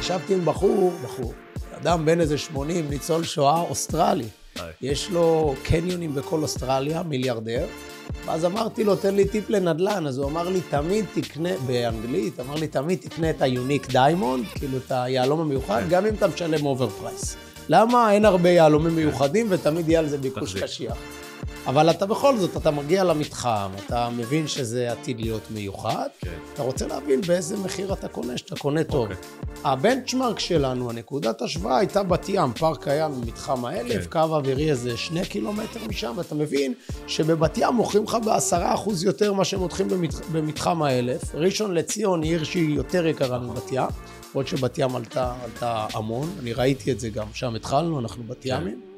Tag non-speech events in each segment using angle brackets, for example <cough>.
ישבתי עם בחור, בחור, אדם בן איזה 80, ניצול שואה אוסטרלי. יש לו קניונים בכל אוסטרליה, מיליארדר. ואז אמרתי לו, תן לי טיפ לנדל"ן. אז הוא אמר לי, תמיד תקנה, באנגלית, אמר לי, תמיד תקנה את ה unique diamond, כאילו את היהלום המיוחד. גם אם אתה משלם over price. למה? אין הרבה יהלומים מיוחדים ותמיד יהיה על זה ביקוש קשיח. אבל אתה בכל זאת, אתה מגיע למתחם, אתה מבין שזה עתיד להיות מיוחד. כן. אתה רוצה להבין באיזה מחיר אתה קונה, שאתה קונה טוב. אוקיי. הבנצ'מרק שלנו, הנקודת השוואה הייתה בת ים, פארק הים במתחם האלף. כן. קו אווירי איזה שני קילומטר משם, ואתה מבין שבבת ים מוכרים לך בעשרה אחוז יותר ממה שהם מותחים במתח... במתחם האלף. ראשון לציון היא עיר שהיא יותר יקרה מבת ים, למרות שבת ים עלתה, עלתה המון, אני ראיתי את זה גם, שם התחלנו, אנחנו בת כן. ימים. Okay.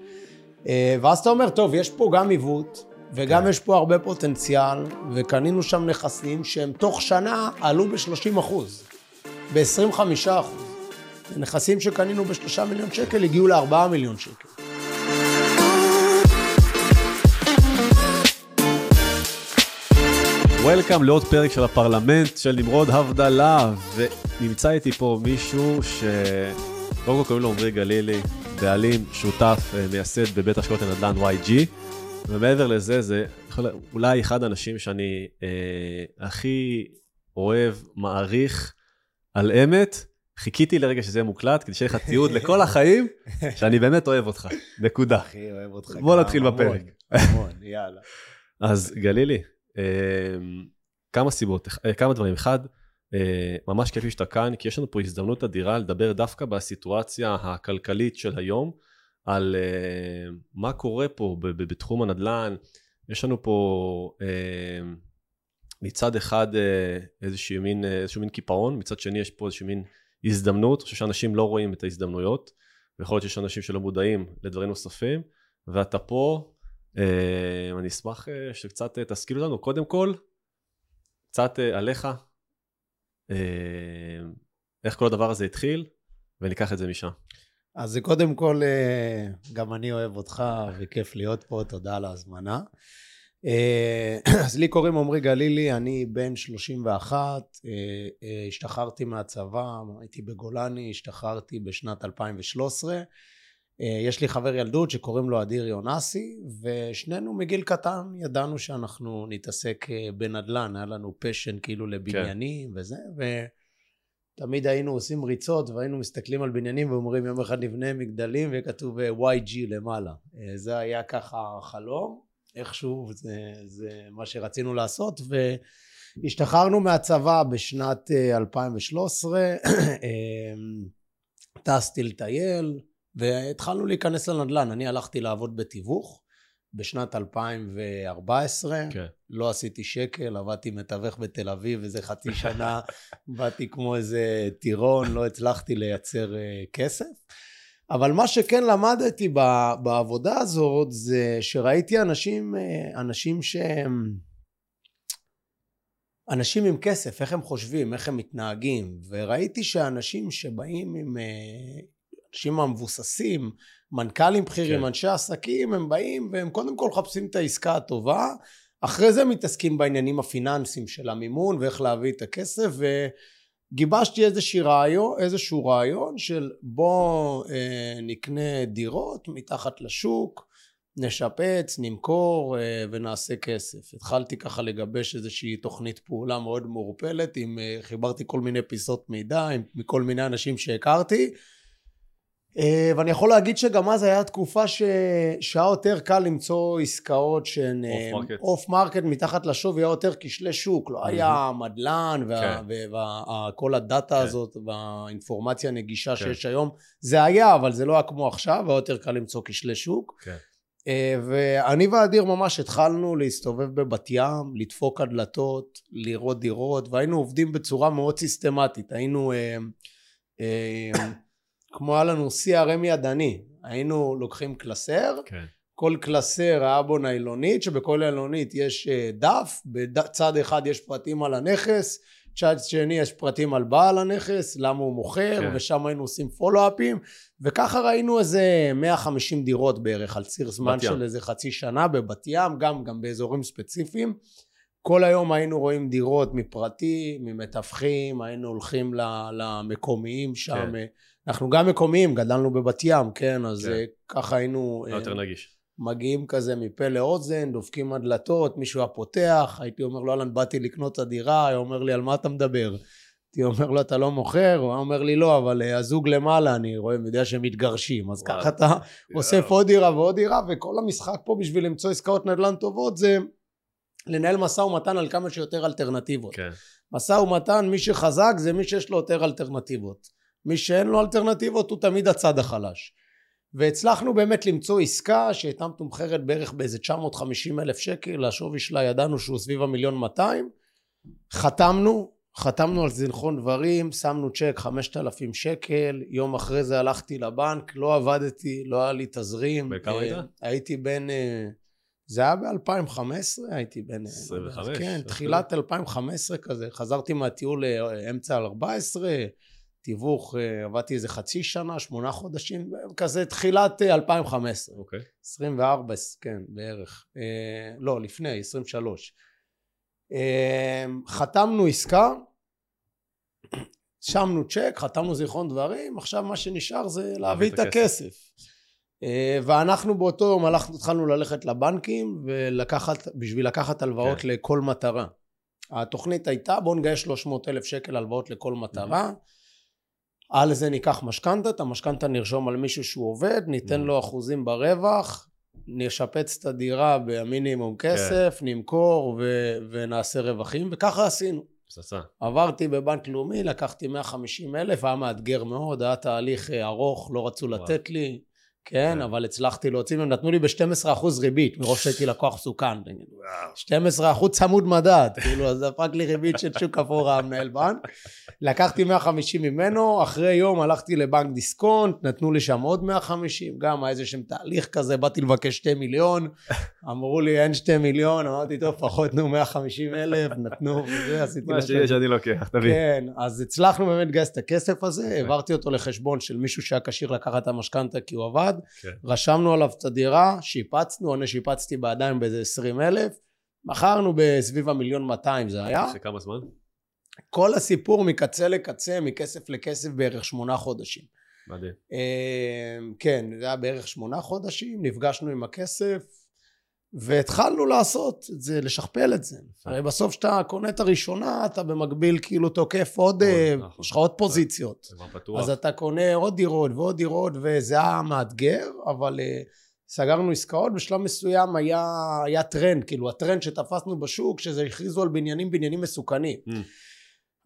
אה, ואז אתה אומר, טוב, יש פה גם עיוות, וגם כן. יש פה הרבה פוטנציאל, וקנינו שם נכסים שהם תוך שנה עלו ב-30 אחוז, ב-25 אחוז. נכסים שקנינו ב-3 מיליון שקל הגיעו ל-4 מיליון שקל. וולקאם לעוד פרק של הפרלמנט של נמרוד הבדלה, ונמצא איתי פה מישהו ש... קודם כל קוראים לו עמרי גלילי, בעלים, שותף, אה, מייסד בבית השקעות לנדל"ן YG, ומעבר לזה, זה אולי אחד האנשים שאני אה, הכי אוהב, מעריך על אמת. חיכיתי לרגע שזה יהיה מוקלט, כדי שיהיה לך תיעוד לכל החיים, <laughs> שאני באמת אוהב אותך, נקודה. הכי אוהב אותך. בוא נתחיל בפרק. המון, יאללה. <laughs> אז גלילי, אה, כמה סיבות, אה, כמה דברים. אחד, ממש כיף שאתה כאן, כי יש לנו פה הזדמנות אדירה לדבר דווקא בסיטואציה הכלכלית של היום, על uh, מה קורה פה בתחום הנדל"ן. יש לנו פה uh, מצד אחד איזשהו מין, איזשהו מין קיפאון, מצד שני יש פה איזשהו מין הזדמנות, אני חושב שאנשים לא רואים את ההזדמנויות, ויכול להיות שיש אנשים שלא מודעים לדברים נוספים, ואתה פה, אני אשמח שקצת תשכיל אותנו, קודם כל, קצת עליך, אה, איך כל הדבר הזה התחיל, וניקח את זה משם. אז קודם כל, אה, גם אני אוהב אותך, וכיף להיות פה, תודה על ההזמנה. אה, <clears throat> אז לי קוראים עמרי גלילי, אני בן 31, השתחררתי מהצבא, הייתי בגולני, השתחררתי בשנת 2013. יש לי חבר ילדות שקוראים לו אדיר יונסי, ושנינו מגיל קטן ידענו שאנחנו נתעסק בנדל"ן, היה לנו פשן כאילו לבניינים כן. וזה, ותמיד היינו עושים ריצות והיינו מסתכלים על בניינים ואומרים יום אחד נבנה מגדלים ויהיה כתוב YG למעלה. זה היה ככה החלום, איכשהו זה, זה מה שרצינו לעשות, והשתחררנו מהצבא בשנת 2013, טסתי לטייל, והתחלנו להיכנס לנדל"ן. אני הלכתי לעבוד בתיווך בשנת 2014. כן. לא עשיתי שקל, עבדתי מתווך בתל אביב איזה חצי שנה, <laughs> באתי כמו איזה טירון, לא הצלחתי לייצר uh, כסף. אבל מה שכן למדתי בעבודה הזאת זה שראיתי אנשים, uh, אנשים שהם... אנשים עם כסף, איך הם חושבים, איך הם מתנהגים, וראיתי שאנשים שבאים עם uh, האנשים המבוססים, מנכ"לים בכירים, כן. אנשי עסקים, הם באים והם קודם כל מחפשים את העסקה הטובה, אחרי זה מתעסקים בעניינים הפיננסיים של המימון ואיך להביא את הכסף וגיבשתי איזשהו רעיון, איזשהו רעיון של בוא אה, נקנה דירות מתחת לשוק, נשפץ, נמכור אה, ונעשה כסף. התחלתי ככה לגבש איזושהי תוכנית פעולה מאוד מעורפלת, עם, אה, חיברתי כל מיני פיסות מידע עם, מכל מיני אנשים שהכרתי ואני יכול להגיד שגם אז הייתה תקופה ש... שהיה יותר קל למצוא עסקאות שהן off market מתחת לשווי, היה יותר כשלי שוק, לא היה מדלן וכל כן. ה data כן. הזאת והאינפורמציה הנגישה כן. שיש היום, זה היה, אבל זה לא היה כמו עכשיו, היה יותר קל למצוא כשלי שוק. אה, ואני ואדיר ממש התחלנו להסתובב בבת ים, לדפוק הדלתות, לראות דירות, והיינו עובדים בצורה מאוד סיסטמטית. היינו... אה, כמו היה לנו CRM ידני, היינו לוקחים קלסר, כן. כל קלסר היה בו ניילונית, שבכל ניילונית יש אה, דף, בצד אחד יש פרטים על הנכס, צד שני יש פרטים על בעל הנכס, למה הוא מוכר, כן. ושם היינו עושים פולו-אפים, וככה ראינו איזה 150 דירות בערך על ציר זמן של איזה חצי שנה בבת ים, גם, גם באזורים ספציפיים. כל היום היינו רואים דירות מפרטי, ממתווכים, היינו הולכים למקומיים שם. כן. אנחנו גם מקומיים, גדלנו בבת ים, כן? אז כן. ככה היינו... יותר נגיש. מגיעים כזה מפה לאוזן, דופקים הדלתות, מישהו היה פותח, הייתי אומר לו, אהלן, באתי לקנות את הדירה, היה אומר לי, על מה אתה מדבר? הייתי אומר לו, אתה לא מוכר? הוא היה אומר לי, לא, אבל אה, הזוג למעלה, אני רואה, יודע שהם מתגרשים. אז ככה אתה אוסף עוד דירה ועוד דירה, וכל המשחק פה בשביל למצוא עסקאות נדל"ן טובות זה לנהל משא ומתן על כמה שיותר אלטרנטיבות. כן. משא ומתן, מי שחזק זה מי שיש לו יותר אלטרנטיבות. מי שאין לו אלטרנטיבות הוא תמיד הצד החלש. והצלחנו באמת למצוא עסקה שהייתה מתומחרת בערך באיזה 950 אלף שקל, השווי שלה ידענו שהוא סביב המיליון 200, חתמנו, חתמנו על זיכרון דברים, שמנו צ'ק 5,000 שקל, יום אחרי זה הלכתי לבנק, לא עבדתי, לא היה לי תזרים. בכמה היית? הייתי בן, אה, זה היה ב-2015, הייתי בן... 25? אה, כן, תחילת 2015 כזה, חזרתי מהטיול לאמצע על 14, תיווך, אה, עבדתי איזה חצי שנה, שמונה חודשים, כזה תחילת 2015. אה, אוקיי. Okay. 24, כן, בערך. אה, לא, לפני, 23. חתמנו עסקה, שמנו צ'ק, חתמנו זיכרון דברים, עכשיו מה שנשאר זה להביא את הכסף. ואנחנו באותו יום הלכנו, התחלנו ללכת לבנקים ולקחת, בשביל לקחת הלוואות okay. כן. לכל מטרה. התוכנית הייתה בואו נגייס 300 אלף שקל הלוואות לכל מטרה. Mm-hmm. על זה ניקח משכנתה, את המשכנתה נרשום על מישהו שהוא עובד, ניתן לו אחוזים ברווח, נשפץ את הדירה במינימום כן. כסף, כן. נמכור ו- ונעשה רווחים, וככה עשינו. פצצה. עברתי בבנק לאומי, לקחתי 150 אלף, היה מאתגר מאוד, היה תהליך אה, ארוך, לא רצו וואו. לתת לי. כן, כן, אבל הצלחתי להוציא מהם, נתנו לי ב-12% ריבית, מרוב שהייתי לקוח מסוכן. 12% צמוד מדד, כאילו, אז דפק לי ריבית של שוק אפור המנהל בנק. לקחתי 150 ממנו, אחרי יום הלכתי לבנק דיסקונט, נתנו לי שם עוד 150, גם היה איזה שם תהליך כזה, באתי לבקש 2 מיליון, אמרו לי אין 2 מיליון, אמרתי טוב, פחות נו 150 אלף, נתנו, וזה, עשיתי מה שיש אני לוקח, תביא. כן, אז הצלחנו באמת לגייס את הכסף הזה, העברתי אותו לחשבון של מישהו שהיה כשיר לקחת את המשכנתה כי הוא עבד. כן. רשמנו עליו את הדירה, שיפצנו, אני שיפצתי בידיים באיזה עשרים אלף, מכרנו בסביב המיליון 200 זה היה. אחרי כמה זמן? כל הסיפור מקצה לקצה, מכסף לכסף בערך שמונה חודשים. מדהים. אמ, כן, זה היה בערך שמונה חודשים, נפגשנו עם הכסף, והתחלנו לעשות את זה, לשכפל את זה. הרי בסוף כשאתה קונה את הראשונה, אתה במקביל כאילו תוקף עוד, אה, נכון. יש לך עוד פוזיציות. אז אתה קונה עוד דירות ועוד דירות, וזה היה מאתגר, אבל אה, סגרנו עסקאות, בשלב מסוים היה, היה טרנד, כאילו הטרנד שתפסנו בשוק, שזה הכריזו על בניינים, בניינים מסוכנים. Mm.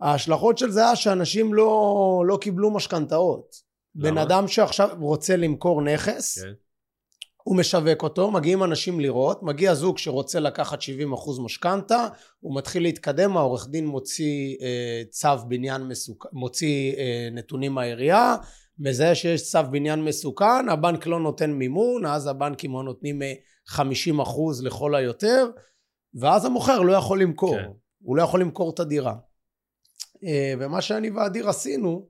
ההשלכות של זה היה שאנשים לא, לא קיבלו משכנתאות. בן אדם שעכשיו רוצה למכור נכס, כן. הוא משווק אותו, מגיעים אנשים לראות, מגיע זוג שרוצה לקחת 70% משכנתה, הוא מתחיל להתקדם, העורך דין מוציא אה, צו בניין מסוכן, מוציא אה, נתונים מהעירייה, מזהה שיש צו בניין מסוכן, הבנק לא נותן מימון, אז הבנקים לא נותנים 50% אה, לכל היותר, ואז המוכר לא יכול למכור, כן. הוא לא יכול למכור את הדירה. אה, ומה שאני ואדיר עשינו,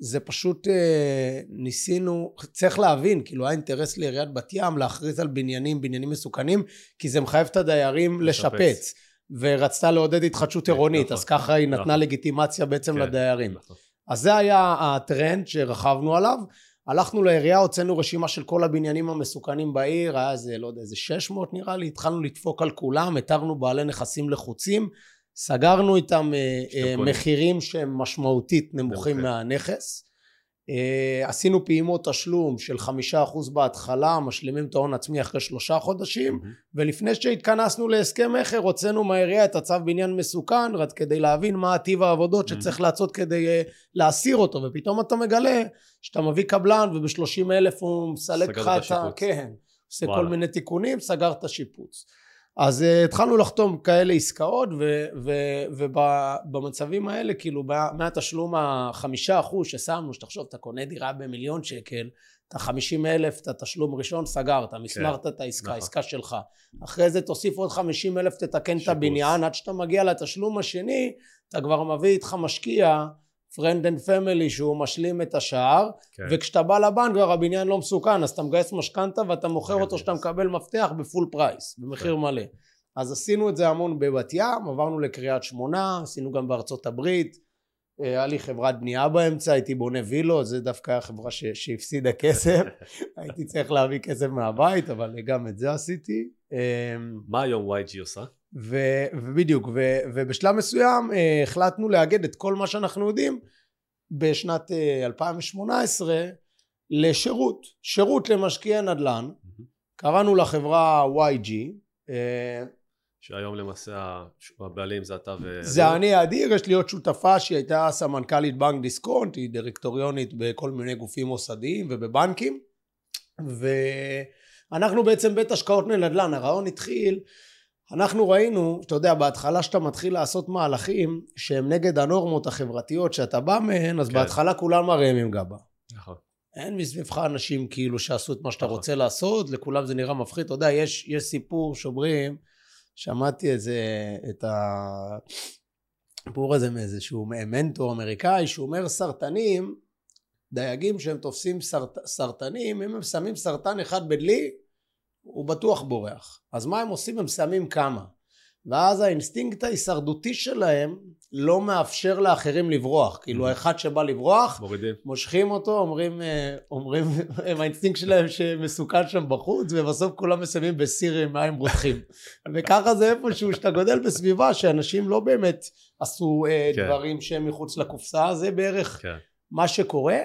זה פשוט אה, ניסינו, צריך להבין, כאילו היה אינטרס לעיריית בת ים להכריז על בניינים, בניינים מסוכנים, כי זה מחייב את הדיירים לשפץ. ורצתה לעודד התחדשות כן, עירונית, נכון, אז ככה היא נתנה נכון. לגיטימציה בעצם כן, לדיירים. נכון. אז זה היה הטרנד שרכבנו עליו. הלכנו לעירייה, הוצאנו רשימה של כל הבניינים המסוכנים בעיר, היה איזה, לא יודע, איזה 600 נראה לי, התחלנו לדפוק על כולם, התרנו בעלי נכסים לחוצים, סגרנו איתם אה, אה, מחירים שהם משמעותית נמוכים. מהנכס. אה, עשינו פעימות תשלום של חמישה אחוז בהתחלה, משלימים את ההון עצמי אחרי שלושה חודשים. ולפני שהתכנסנו להסכם מכר הוצאנו מהעירייה את הצו בניין מסוכן, רק כדי להבין מה טיב העבודות. שצריך לעשות כדי להסיר אותו, ופתאום אתה מגלה שאתה מביא קבלן ובשלושים אלף הוא מסלק לך את ה... כן, עושה כל מיני תיקונים, סגר את השיפוץ. אז uh, התחלנו לחתום כאלה עסקאות ובמצבים האלה כאילו מהתשלום החמישה אחוז ששמנו שתחשוב אתה קונה דירה במיליון שקל את החמישים אלף את התשלום ראשון סגרת מסמרת כן, את העסקה נכון. עסקה שלך אחרי זה תוסיף עוד חמישים אלף תתקן שיפוץ. את הבניין עד שאתה מגיע לתשלום השני אתה כבר מביא איתך משקיע friend and family שהוא משלים את השער כן. וכשאתה בא לבנק כבר הבניין לא מסוכן אז אתה מגייס משכנתה ואתה מוכר אותו שאתה מקבל מפתח בפול פרייס במחיר כן. מלא אז עשינו את זה המון בבת ים, עברנו לקריית שמונה, עשינו גם בארצות הברית, אה, היה לי חברת בנייה באמצע, הייתי בונה וילות, זה דווקא היה חברה ש... שהפסידה כסף, <laughs> הייתי צריך להביא כסף מהבית, אבל גם את זה עשיתי. אמ, מה היום YG עושה? ו... ובדיוק, ו... ובשלב מסוים אה, החלטנו לאגד את כל מה שאנחנו יודעים בשנת 2018 לשירות, שירות למשקיעי נדל"ן, קראנו לחברה YG. אה, שהיום למעשה הבעלים זה אתה ו... זה אני אדיר, יש לי עוד שותפה שהיא הייתה סמנכ"לית בנק דיסקונט, היא דירקטוריונית בכל מיני גופים מוסדיים ובבנקים, ואנחנו בעצם בית השקעות לנדל"ן, הרעיון התחיל, אנחנו ראינו, אתה יודע, בהתחלה שאתה מתחיל לעשות מהלכים שהם נגד הנורמות החברתיות שאתה בא מהן, אז כן. בהתחלה כולם מרימים גבה. נכון. אין מסביבך אנשים כאילו שעשו את מה שאתה נכון. רוצה לעשות, לכולם זה נראה מפחיד. אתה יודע, יש, יש סיפור שאומרים, שמעתי איזה, את הסיפור הזה מאיזשהו מנטור אמריקאי, שהוא אומר סרטנים, דייגים שהם תופסים סרט, סרטנים, אם הם שמים סרטן אחד בדלי, הוא בטוח בורח. אז מה הם עושים? הם שמים כמה. ואז האינסטינקט ההישרדותי שלהם לא מאפשר לאחרים לברוח. כאילו mm-hmm. האחד שבא לברוח, מורידים. מושכים אותו, אומרים, אה, אומרים, <laughs> הם האינסטינקט שלהם שמסוכן שם בחוץ, ובסוף כולם מסיימים בסיר עם מים רותחים. <laughs> וככה זה איפשהו שאתה גודל בסביבה שאנשים לא באמת עשו אה, כן. דברים שהם מחוץ לקופסה, זה בערך כן. מה שקורה.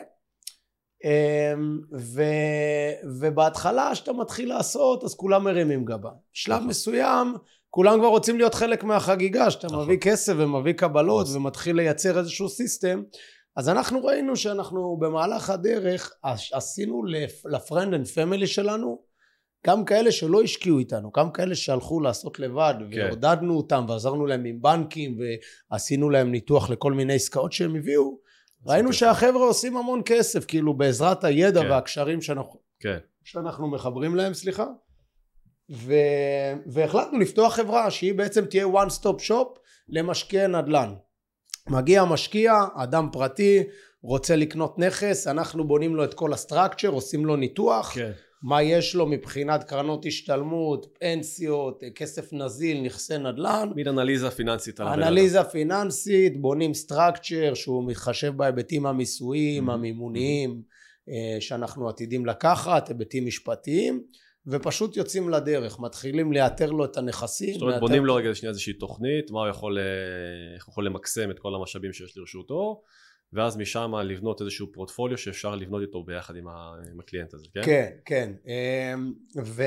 אמ, ו, ובהתחלה שאתה מתחיל לעשות אז כולם מרימים גבה. שלב נכון. מסוים כולם כבר רוצים להיות חלק מהחגיגה, שאתה נכון. מביא כסף ומביא קבלות נכון. ומתחיל לייצר איזשהו system. אז אנחנו ראינו שאנחנו במהלך הדרך עשינו ל friend and family שלנו גם כאלה שלא השקיעו איתנו, גם כאלה שהלכו לעשות לבד כן. ועודדנו אותם ועזרנו להם עם בנקים ועשינו להם ניתוח לכל מיני עסקאות שהם הביאו ראינו שהחבר'ה עושים המון כסף כאילו בעזרת הידע כן. והקשרים שאנחנו, כן. שאנחנו מחברים להם סליחה ו... והחלטנו לפתוח חברה שהיא בעצם תהיה one stop shop למשקיעי נדל"ן. מגיע משקיע, אדם פרטי, רוצה לקנות נכס, אנחנו בונים לו את כל הסטרקצ'ר, עושים לו ניתוח, כן. מה יש לו מבחינת קרנות השתלמות, פנסיות, כסף נזיל, נכסי נדל"ן. מין אנליזה פיננסית. אנליזה פיננסית, בונים structure שהוא מתחשב בהיבטים המיסויים, mm-hmm. המימוניים, אה, שאנחנו עתידים לקחת, היבטים משפטיים. ופשוט יוצאים לדרך, מתחילים לאתר לו את הנכסים. זאת אומרת, בונים לו רגע שנייה איזושהי תוכנית, מה הוא יכול, אה, איך הוא יכול למקסם את כל המשאבים שיש לרשותו, ואז משם לבנות איזשהו פורטפוליו שאפשר לבנות איתו ביחד עם, ה, עם ה client הזה, כן? כן, כן. אמ, ו,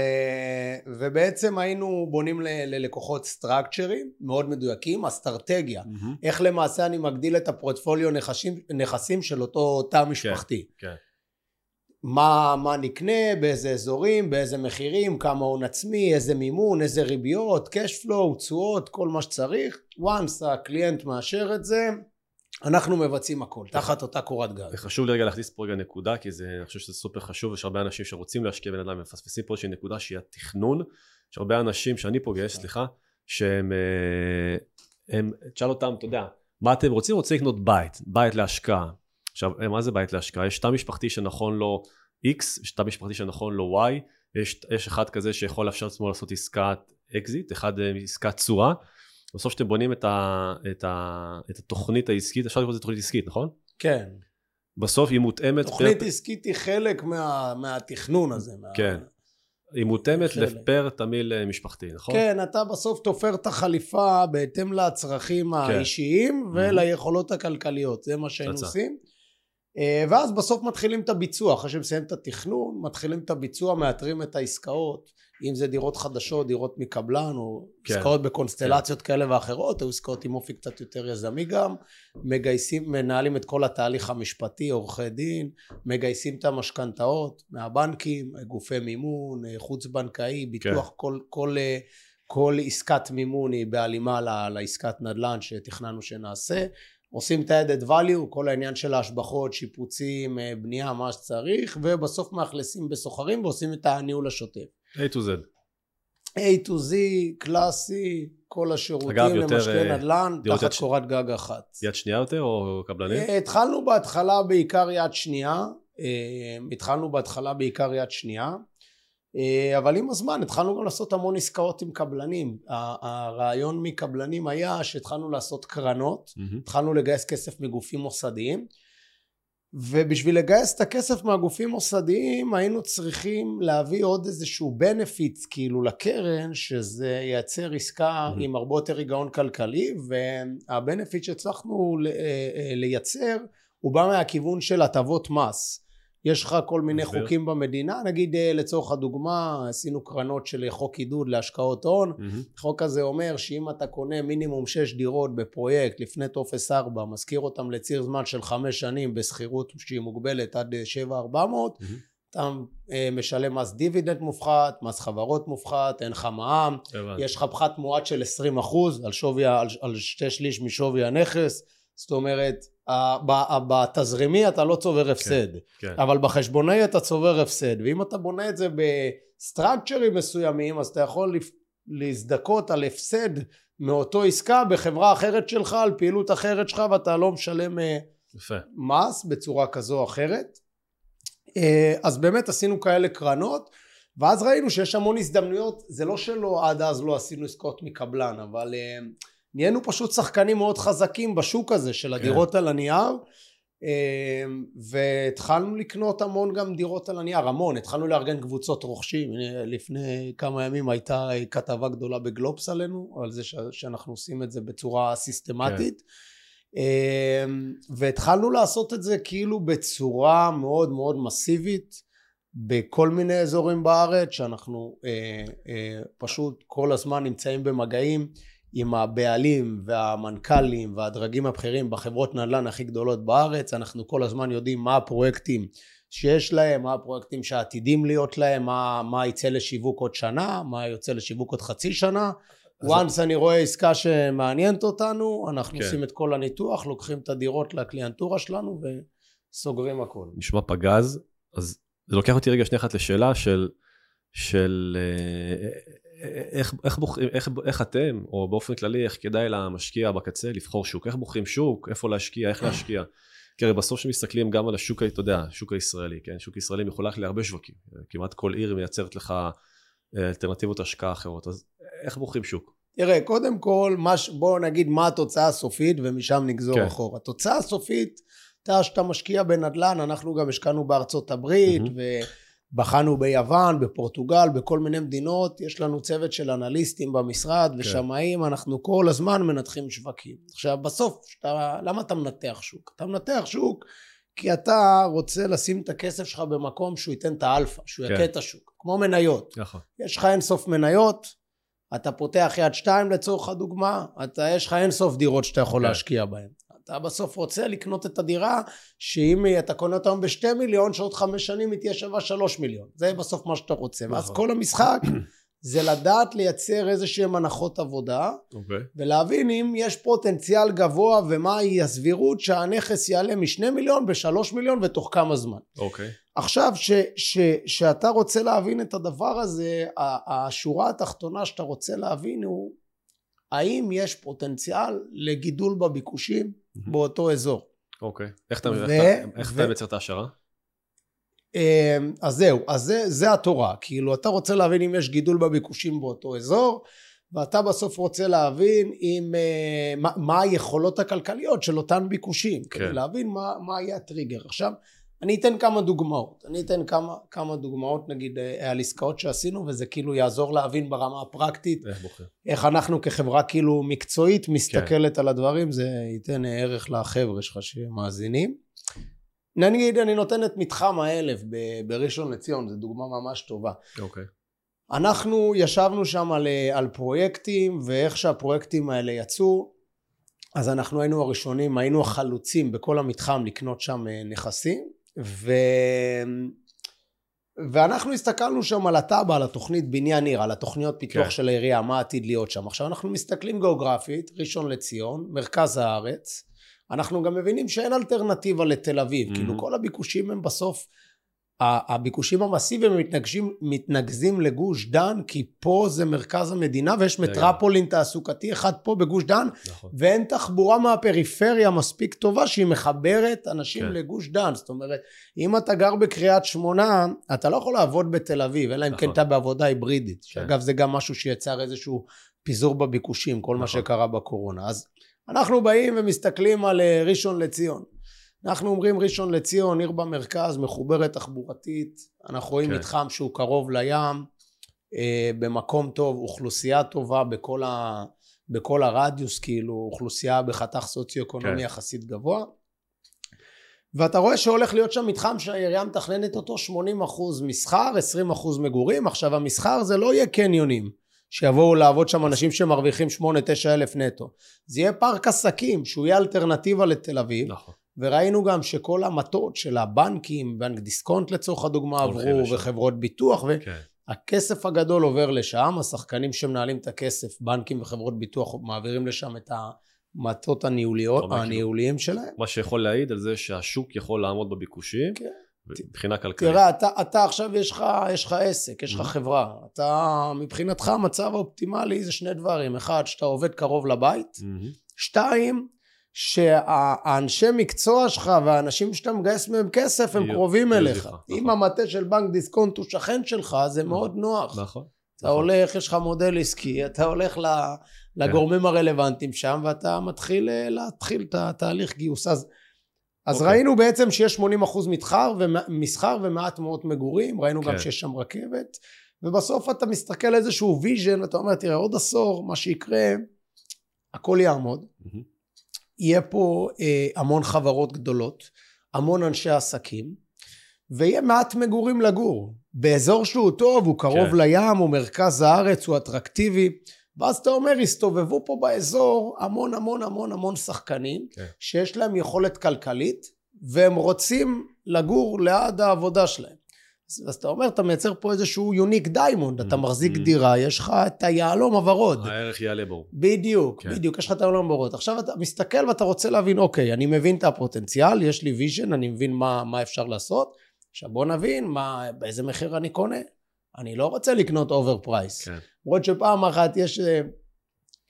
ובעצם היינו בונים ל, ללקוחות structure ים מאוד מדויקים, אסטרטגיה, mm-hmm. איך למעשה אני מגדיל את הפורטפוליו נכסים, נכסים של אותו תא משפחתי. כן, כן. מה, מה נקנה, באיזה אזורים, באיזה מחירים, כמה הון עצמי, איזה מימון, איזה ריביות, cash flow, תשואות, כל מה שצריך. once ה client מאשר את זה, אנחנו מבצעים הכל, תחת אותה קורת גג. וחשוב לי רגע להכניס פה רגע נקודה, כי זה, אני חושב שזה סופר חשוב, יש הרבה אנשים שרוצים להשקיע בנדל"ן ומפספסים פה איזושהי נקודה שהיא התכנון. יש הרבה אנשים שאני פוגש, סליחה, שהם, אה, הם, תשאל אותם, אתה יודע, מה אתם רוצים? רוצים לקנות בית, בית להשקעה. עכשיו, מה זה בית להשקעה? יש תא משפחתי שנכון לו X, יש תא משפחתי שנכון לו Y, יש, יש אחד כזה שיכול לאפשר לעצמו לעשות עסקת אקזיט, אחד אה, עסקת תשואה. בסוף שאתם בונים את, ה, את, ה, את התוכנית העסקית, אפשר לקרוא לזה תוכנית עסקית, נכון? כן. בסוף היא מותאמת... תוכנית פר... עסקית היא חלק מה, מהתכנון הזה. מה... כן. היא מותאמת לפר תמיל אה, משפחתי, נכון? כן, אתה בסוף תופר את החליפה בהתאם לצרכים כן. האישיים וליכולות הכלכליות, זה מה שהיינו עושים. אה, ואז בסוף מתחילים את הביצוע, אחרי שמסיים את התכנון, מתחילים את הביצוע, מאתרים את העסקאות, אם זה דירות חדשות, דירות מקבלן, או כן, עסקאות בקונסטלציות כן. כאלה ואחרות, או עסקאות עם אופי קצת יותר יזמי גם, מגייסים, מנהלים את כל התהליך המשפטי, עורכי דין, מגייסים את המשכנתאות מהבנקים, גופי מימון, חוץ בנקאי, ביטוח, כן. כל, כל, כל, כל עסקת מימון היא בהלימה לעסקת נדל"ן שתכננו שנעשה. עושים את ה-added value, כל העניין של ההשבחות, שיפוצים, אה, בנייה, מה שצריך, ובסוף מאכלסים בסוחרים ועושים את הניהול השוטף. A to Z. A to Z, קלאסי, כל השירותים אגב, למשקיעי אה, נדל"ן, תחת ש... קורת גג אחת. יד שנייה יותר או קבלנים? אה, התחלנו בהתחלה בעיקר יד שנייה, התחלנו בהתחלה בעיקר יד שנייה. אה, אבל עם הזמן התחלנו גם לעשות המון עסקאות עם קבלנים. הרעיון מקבלנים היה שהתחלנו לעשות קרנות, mm-hmm. התחלנו לגייס כסף מגופים מוסדיים, ובשביל לגייס את הכסף מהגופים מוסדיים היינו צריכים להביא עוד איזשהו benefits כאילו לקרן שזה ייצר עסקה mm-hmm. עם הרבה יותר היגיון כלכלי והבנפיט שהצלחנו אה, לייצר הוא בא מהכיוון של הטבות מס יש לך כל מיני דבר. חוקים במדינה, נגיד אה, לצורך הדוגמה, עשינו קרנות של חוק עידוד להשקעות הון, mm-hmm. החוק הזה אומר שאם אתה קונה מינימום 6 דירות בפרויקט לפני טופס 4, משכיר אותם לציר זמן של 5 שנים בשכירות שהיא מוגבלת עד 7,400, mm-hmm. אתה אה, משלם מס דיבידנד מופחת, מס חברות מופחת, אין לך מע"מ, יש לך פחת מואץ של 20 אחוז על, שווי, על, על שתי שליש משווי הנכס, זאת אומרת בתזרימי אתה לא צובר הפסד, כן, כן. אבל בחשבונאי אתה צובר הפסד, ואם אתה בונה את זה בסטרקצ'רים מסוימים, אז אתה יכול להזדכות על הפסד מאותו עסקה בחברה אחרת שלך, על פעילות אחרת שלך, ואתה לא משלם אה, יפה. מס בצורה כזו או אחרת. אה, אז באמת עשינו כאלה קרנות, ואז ראינו שיש המון הזדמנויות, זה לא שלא עד אז לא עשינו עסקאות מקבלן, אבל... אה, נהיינו פשוט שחקנים מאוד חזקים בשוק הזה של הדירות כן. על הנייר אמ, והתחלנו לקנות המון גם דירות על הנייר, המון, התחלנו לארגן קבוצות רוכשים, לפני כמה ימים הייתה כתבה גדולה בגלובס עלינו, על זה שאנחנו עושים את זה בצורה סיסטמטית. כן. אמ, והתחלנו לעשות את זה כאילו בצורה מאוד מאוד מסיבית בכל מיני אזורים בארץ שאנחנו אה, אה, פשוט כל הזמן נמצאים במגעים עם הבעלים והמנכ"לים והדרגים הבכירים בחברות נדל"ן הכי גדולות בארץ, אנחנו כל הזמן יודעים מה הפרויקטים שיש להם, מה הפרויקטים שעתידים להיות להם, מה, מה יצא לשיווק עוד שנה, מה יוצא לשיווק עוד חצי שנה. once אני רואה עסקה שמעניינת אותנו, אנחנו כן. עושים את כל הניתוח, לוקחים את הדירות לקליינטורה שלנו וסוגרים הכל. נשמע פגז, אז זה לוקח אותי רגע שנייה אחת לשאלה של, של אה, איך, איך, בוחרים, איך, איך אתם, או באופן כללי, איך כדאי למשקיע בקצה לבחור שוק? איך בוחרים שוק? איפה להשקיע? איך להשקיע? כי הרי בסוף שמסתכלים גם על השוק, אתה יודע, השוק הישראלי, כן? שוק ישראלי מחולק להרבה שווקים. כמעט כל עיר מייצרת לך אה, אלטרנטיבות השקעה אחרות. אז איך בוחרים שוק? תראה, קודם כל, מש, בוא נגיד מה התוצאה הסופית ומשם נגזור כן. אחורה. התוצאה הסופית, אתה שאתה משקיע בנדל"ן, אנחנו גם השקענו בארצות הברית, mm-hmm. ו... בחנו ביוון, בפורטוגל, בכל מיני מדינות, יש לנו צוות של אנליסטים במשרד כן. ושמאים, אנחנו כל הזמן מנתחים שווקים. עכשיו בסוף, שאתה, למה אתה מנתח שוק? אתה מנתח שוק כי אתה רוצה לשים את הכסף שלך במקום שהוא ייתן את האלפא, שהוא כן. יכה את השוק, כמו מניות. נכון. יש לך אינסוף מניות, אתה פותח יד שתיים לצורך הדוגמה, אתה, יש לך אינסוף דירות שאתה יכול כן. להשקיע בהן. אתה בסוף רוצה לקנות את הדירה שאם אתה קונה אותה בשתי מיליון שעוד חמש שנים היא תהיה שווה שלוש מיליון זה בסוף מה שאתה רוצה ואז נכון. כל המשחק <clears throat> זה לדעת לייצר איזה שהם הנחות עבודה okay. אוקיי. ולהבין אם יש פוטנציאל גבוה ומהי הסבירות שהנכס יעלה משני מיליון בשלוש מיליון ותוך כמה זמן. אוקיי. Okay. עכשיו שאתה רוצה להבין את הדבר הזה השורה התחתונה שאתה רוצה להבין הוא האם יש פוטנציאל לגידול בביקושים באותו אזור. אוקיי. איך אתה, מייצר את ההשערה? אמ, אז זהו, אז זה, זה התורה. כאילו, אתה רוצה להבין אם יש גידול בביקושים באותו אזור, ואתה בסוף רוצה להבין אם, אה, מה, מה היכולות הכלכליות של אותן ביקושים. כן. כדי להבין מה, מה יהיה הטריגר. עכשיו, אני אתן כמה דוגמאות. אני אתן כמה, כמה דוגמאות נגיד אה, על עסקאות שעשינו וזה כאילו יעזור להבין ברמה הפרקטית איך. איך אנחנו כחברה כאילו מקצועית מסתכלת כן. על הדברים זה ייתן ערך לחבר'ה שלך שמאזינים. נגיד אני נותן את מתחם האלף בראשון לציון זו דוגמה ממש טובה. אוקיי. אנחנו ישבנו שם על, אה, על פרויקטים ואיך שהפרויקטים האלה יצאו אז אנחנו היינו הראשונים היינו החלוצים בכל המתחם לקנות שם אה, נכסים ו... ואנחנו הסתכלנו שם על התב"ע, על התוכנית בניין עיר, על התוכניות פיתוח כן. של העירייה, מה עתיד להיות שם. עכשיו אנחנו מסתכלים גיאוגרפית, ראשון לציון, מרכז הארץ, אנחנו גם מבינים שאין אלטרנטיבה לתל אביב, mm-hmm. כאילו כל הביקושים הם בסוף הביקושים המסיביים מתנגשים, מתנקזים לגוש דן, כי פה זה מרכז המדינה ויש מטרפולין תעסוקתי אחד פה בגוש דן, נכון. ואין תחבורה מהפריפריה מספיק טובה שהיא מחברת אנשים כן. לגוש דן. זאת אומרת, אם אתה גר בקריית שמונה, אתה לא יכול לעבוד בתל אביב, אלא אם כן נכון. כן אתה בעבודה היברידית. כן. שאגב, זה גם משהו שיצר איזשהו פיזור בביקושים, כל נכון. מה שקרה בקורונה. אז אנחנו באים ומסתכלים על אה, ראשון לציון. אנחנו אומרים ראשון לציון, עיר במרכז, מחוברת תחבורתית, אנחנו רואים כן. מתחם שהוא קרוב לים, אה, במקום טוב, אוכלוסייה טובה בכל, ה, בכל הרדיוס, כאילו אוכלוסייה בחתך סוציו-אקונומי כן. יחסית גבוה. ואתה רואה שהולך להיות שם מתחם שהעירייה מתכננת אותו 80% מסחר, 20% מגורים. עכשיו המסחר זה לא יהיה קניונים, שיבואו לעבוד שם אנשים שמרוויחים 8-9 אלף נטו. זה יהיה פארק עסקים, שהוא יהיה אלטרנטיבה לתל אביב. נכון. וראינו גם שכל המטות של הבנקים, בנק דיסקונט לצורך הדוגמה עברו, לשם. וחברות ביטוח, והכסף כן. הגדול עובר לשם, השחקנים שמנהלים את הכסף, בנקים וחברות ביטוח מעבירים לשם את המטות הניהוליות, הניהוליים שלהם. מה שיכול להעיד על זה שהשוק יכול לעמוד בביקושים. כן. מבחינה כלכלית. תראה, אתה, אתה עכשיו יש לך, יש לך עסק, יש לך mm-hmm. חברה. אתה, מבחינתך המצב האופטימלי זה שני דברים. אחד, שאתה עובד קרוב לבית. Mm-hmm. שתיים, שהאנשי מקצוע שלך והאנשים שאתה מגייס מהם כסף הם קרובים אליך. נכון. אם המטה של בנק דיסקונט הוא שכן שלך, זה נכון. מאוד נוח. נכון. אתה נכון. הולך, יש לך מודל עסקי, אתה הולך לגורמים כן. הרלוונטיים שם ואתה מתחיל אה, להתחיל את התהליך גיוס. אז, אז אוקיי. ראינו בעצם שיש 80% מסחר ומסחר ומעט מאוד מגורים, ראינו כן. גם שיש שם רכבת, ובסוף אתה מסתכל על איזשהו vision, אתה אומר, תראה, עוד עשור, מה שיקרה, הכל יעמוד. Mm-hmm. יהיה פה אה, המון חברות גדולות, המון אנשי עסקים, ויהיה מעט מגורים לגור. באזור שהוא טוב, הוא קרוב כן. לים, הוא מרכז הארץ, הוא אטרקטיבי. ואז אתה אומר, הסתובבו פה באזור המון המון המון המון שחקנים, כן. שיש להם יכולת כלכלית, והם רוצים לגור ליד העבודה שלהם. אז אתה אומר, אתה מייצר פה איזשהו unique diamond, אתה mm, מחזיק. דירה, יש לך את היהלום הוורוד. הערך יעלה בו. בדיוק, כן. בדיוק, יש לך את היהלום הוורוד. עכשיו אתה מסתכל ואתה רוצה להבין, אוקיי, אני מבין את הפוטנציאל, יש לי vision, אני מבין מה, מה אפשר לעשות. עכשיו בוא נבין מה, באיזה מחיר אני קונה. אני לא רוצה לקנות overprice. כן. למרות שפעם אחת יש... אה,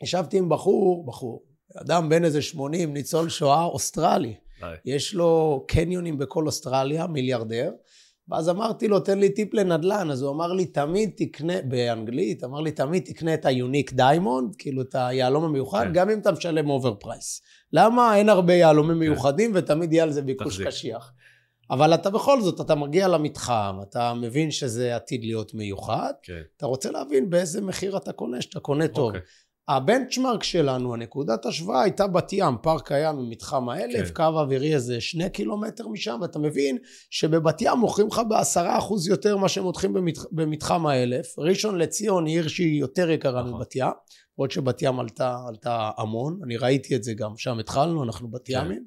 ישבתי עם בחור, בחור, אדם בן איזה 80, ניצול שואה, אוסטרלי. יש לו קניונים בכל אוסטרליה, מיליארדר. ואז אמרתי לו, תן לי טיפ לנדל"ן. אז הוא אמר לי, תמיד תקנה, באנגלית, אמר לי, תמיד תקנה את ה unique diamond, כאילו את היהלום המיוחד, כן. גם אם אתה משלם overprice. למה? אין הרבה יהלומים כן. מיוחדים, ותמיד יהיה על זה ביקוש קשיח. אבל אתה בכל זאת, אתה מגיע למתחם, אתה מבין שזה עתיד להיות מיוחד, כן. אתה רוצה להבין באיזה מחיר אתה קונה, שאתה קונה טוב. אוקיי. הבנצ'מרק שלנו, הנקודת השוואה הייתה בת ים, פארק הים ממתחם האלף, כן. קו אווירי איזה שני קילומטר משם, ואתה מבין שבבת ים מוכרים לך בעשרה אחוז יותר מה שהם מותחים במתח, במתחם האלף. ראשון לציון היא עיר שהיא יותר יקרה נכון. מבת ים, למרות שבת ים עלתה, עלתה המון, אני ראיתי את זה גם, שם התחלנו, אנחנו בת כן. ימים.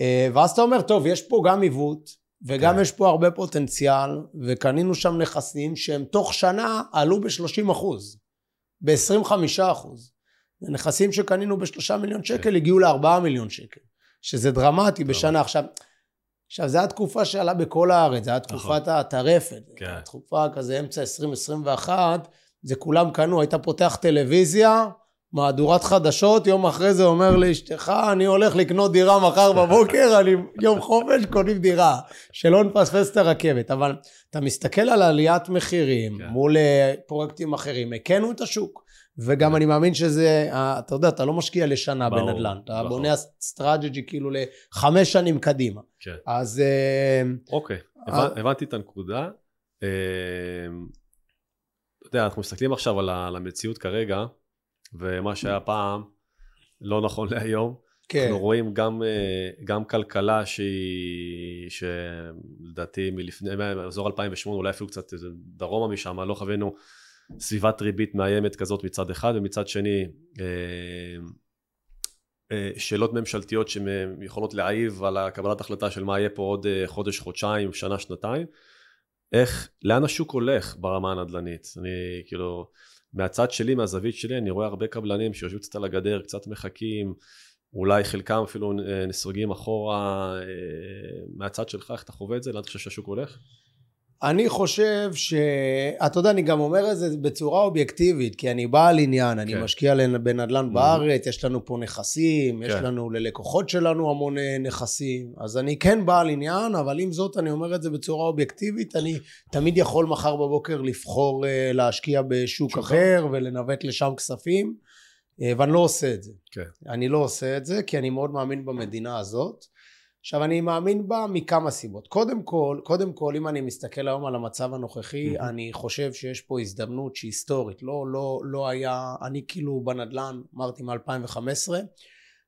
אה, ואז אתה אומר, טוב, יש פה גם עיוות, וגם כן. יש פה הרבה פוטנציאל, וקנינו שם נכסים שהם תוך שנה עלו ב-30 אחוז. ב-25 אחוז. נכסים שקנינו בשלושה מיליון שקל כן. הגיעו לארבעה מיליון שקל, שזה דרמטי בשנה. עכשיו, עכשיו, זו התקופה שעלה בכל הארץ, זו הייתה תקופת נכון. הטרפת. כן. תקופה כזה אמצע 2021, זה כולם קנו, היית פותח טלוויזיה, מהדורת חדשות, יום אחרי זה אומר לאשתך, אני הולך לקנות דירה מחר בבוקר, אני יום חופש, קונים דירה. שלא נפספס את הרכבת. אבל אתה מסתכל על עליית מחירים כן. מול אה, פרויקטים אחרים, הקאנו את השוק. וגם אני מאמין שזה, אה, אתה יודע, אתה לא משקיע לשנה ברור, בנדל"ן, אתה ברור. בונה strategy כאילו לחמש שנים קדימה. כן. אז... אה, אוקיי, הבנתי את הנקודה. אתה יודע, אנחנו מסתכלים עכשיו על המציאות כרגע. ומה שהיה פעם לא נכון <laughs> להיום. כן. אנחנו רואים גם, אה, גם כלכלה שהיא, שלדעתי מלפני, מאזור 2008, אולי אפילו קצת דרומה משם, לא חווינו סביבת ריבית מאיימת כזאת מצד אחד, ומצד שני אה, אה, שאלות ממשלתיות שיכולות להעיב על הקבלת החלטה של מה יהיה פה עוד חודש, חודשיים, שנה, שנתיים. איך, לאן השוק הולך ברמה הנדל"נית? אני כאילו... מהצד שלי, מהזווית שלי, אני רואה הרבה קבלנים שיושבים קצת על הגדר, קצת מחכים, אולי חלקם אפילו אה, נסוגים אחורה. אה, מהצד שלך, איך אתה חווה את זה? לאן אתה חושב שהשוק הולך? אני חושב ש... אתה יודע, אני גם אומר את זה בצורה אובייקטיבית, כי אני בעל עניין, אני כן. משקיע לנ- בנדל"ן Mhm. בארץ, יש לנו פה נכסים, יש כן. לנו ללקוחות שלנו המון אה, נכסים, אז אני כן בעל עניין, אבל עם זאת אני אומר את זה בצורה אובייקטיבית, אני תמיד יכול מחר בבוקר לבחור אה, להשקיע בשוק שוק אחר ולנווט לשם כספים, אה, ואני לא עושה את זה. כן. אני לא עושה את זה, כי אני מאוד מאמין במדינה הזאת. עכשיו אני מאמין בה מכמה סיבות. קודם כל, קודם כל אם אני מסתכל היום על המצב הנוכחי, Mhm. אני חושב שיש פה הזדמנות שהיא היסטורית. לא, לא, לא היה, אני כאילו בנדל"ן, אמרתי מ-2015,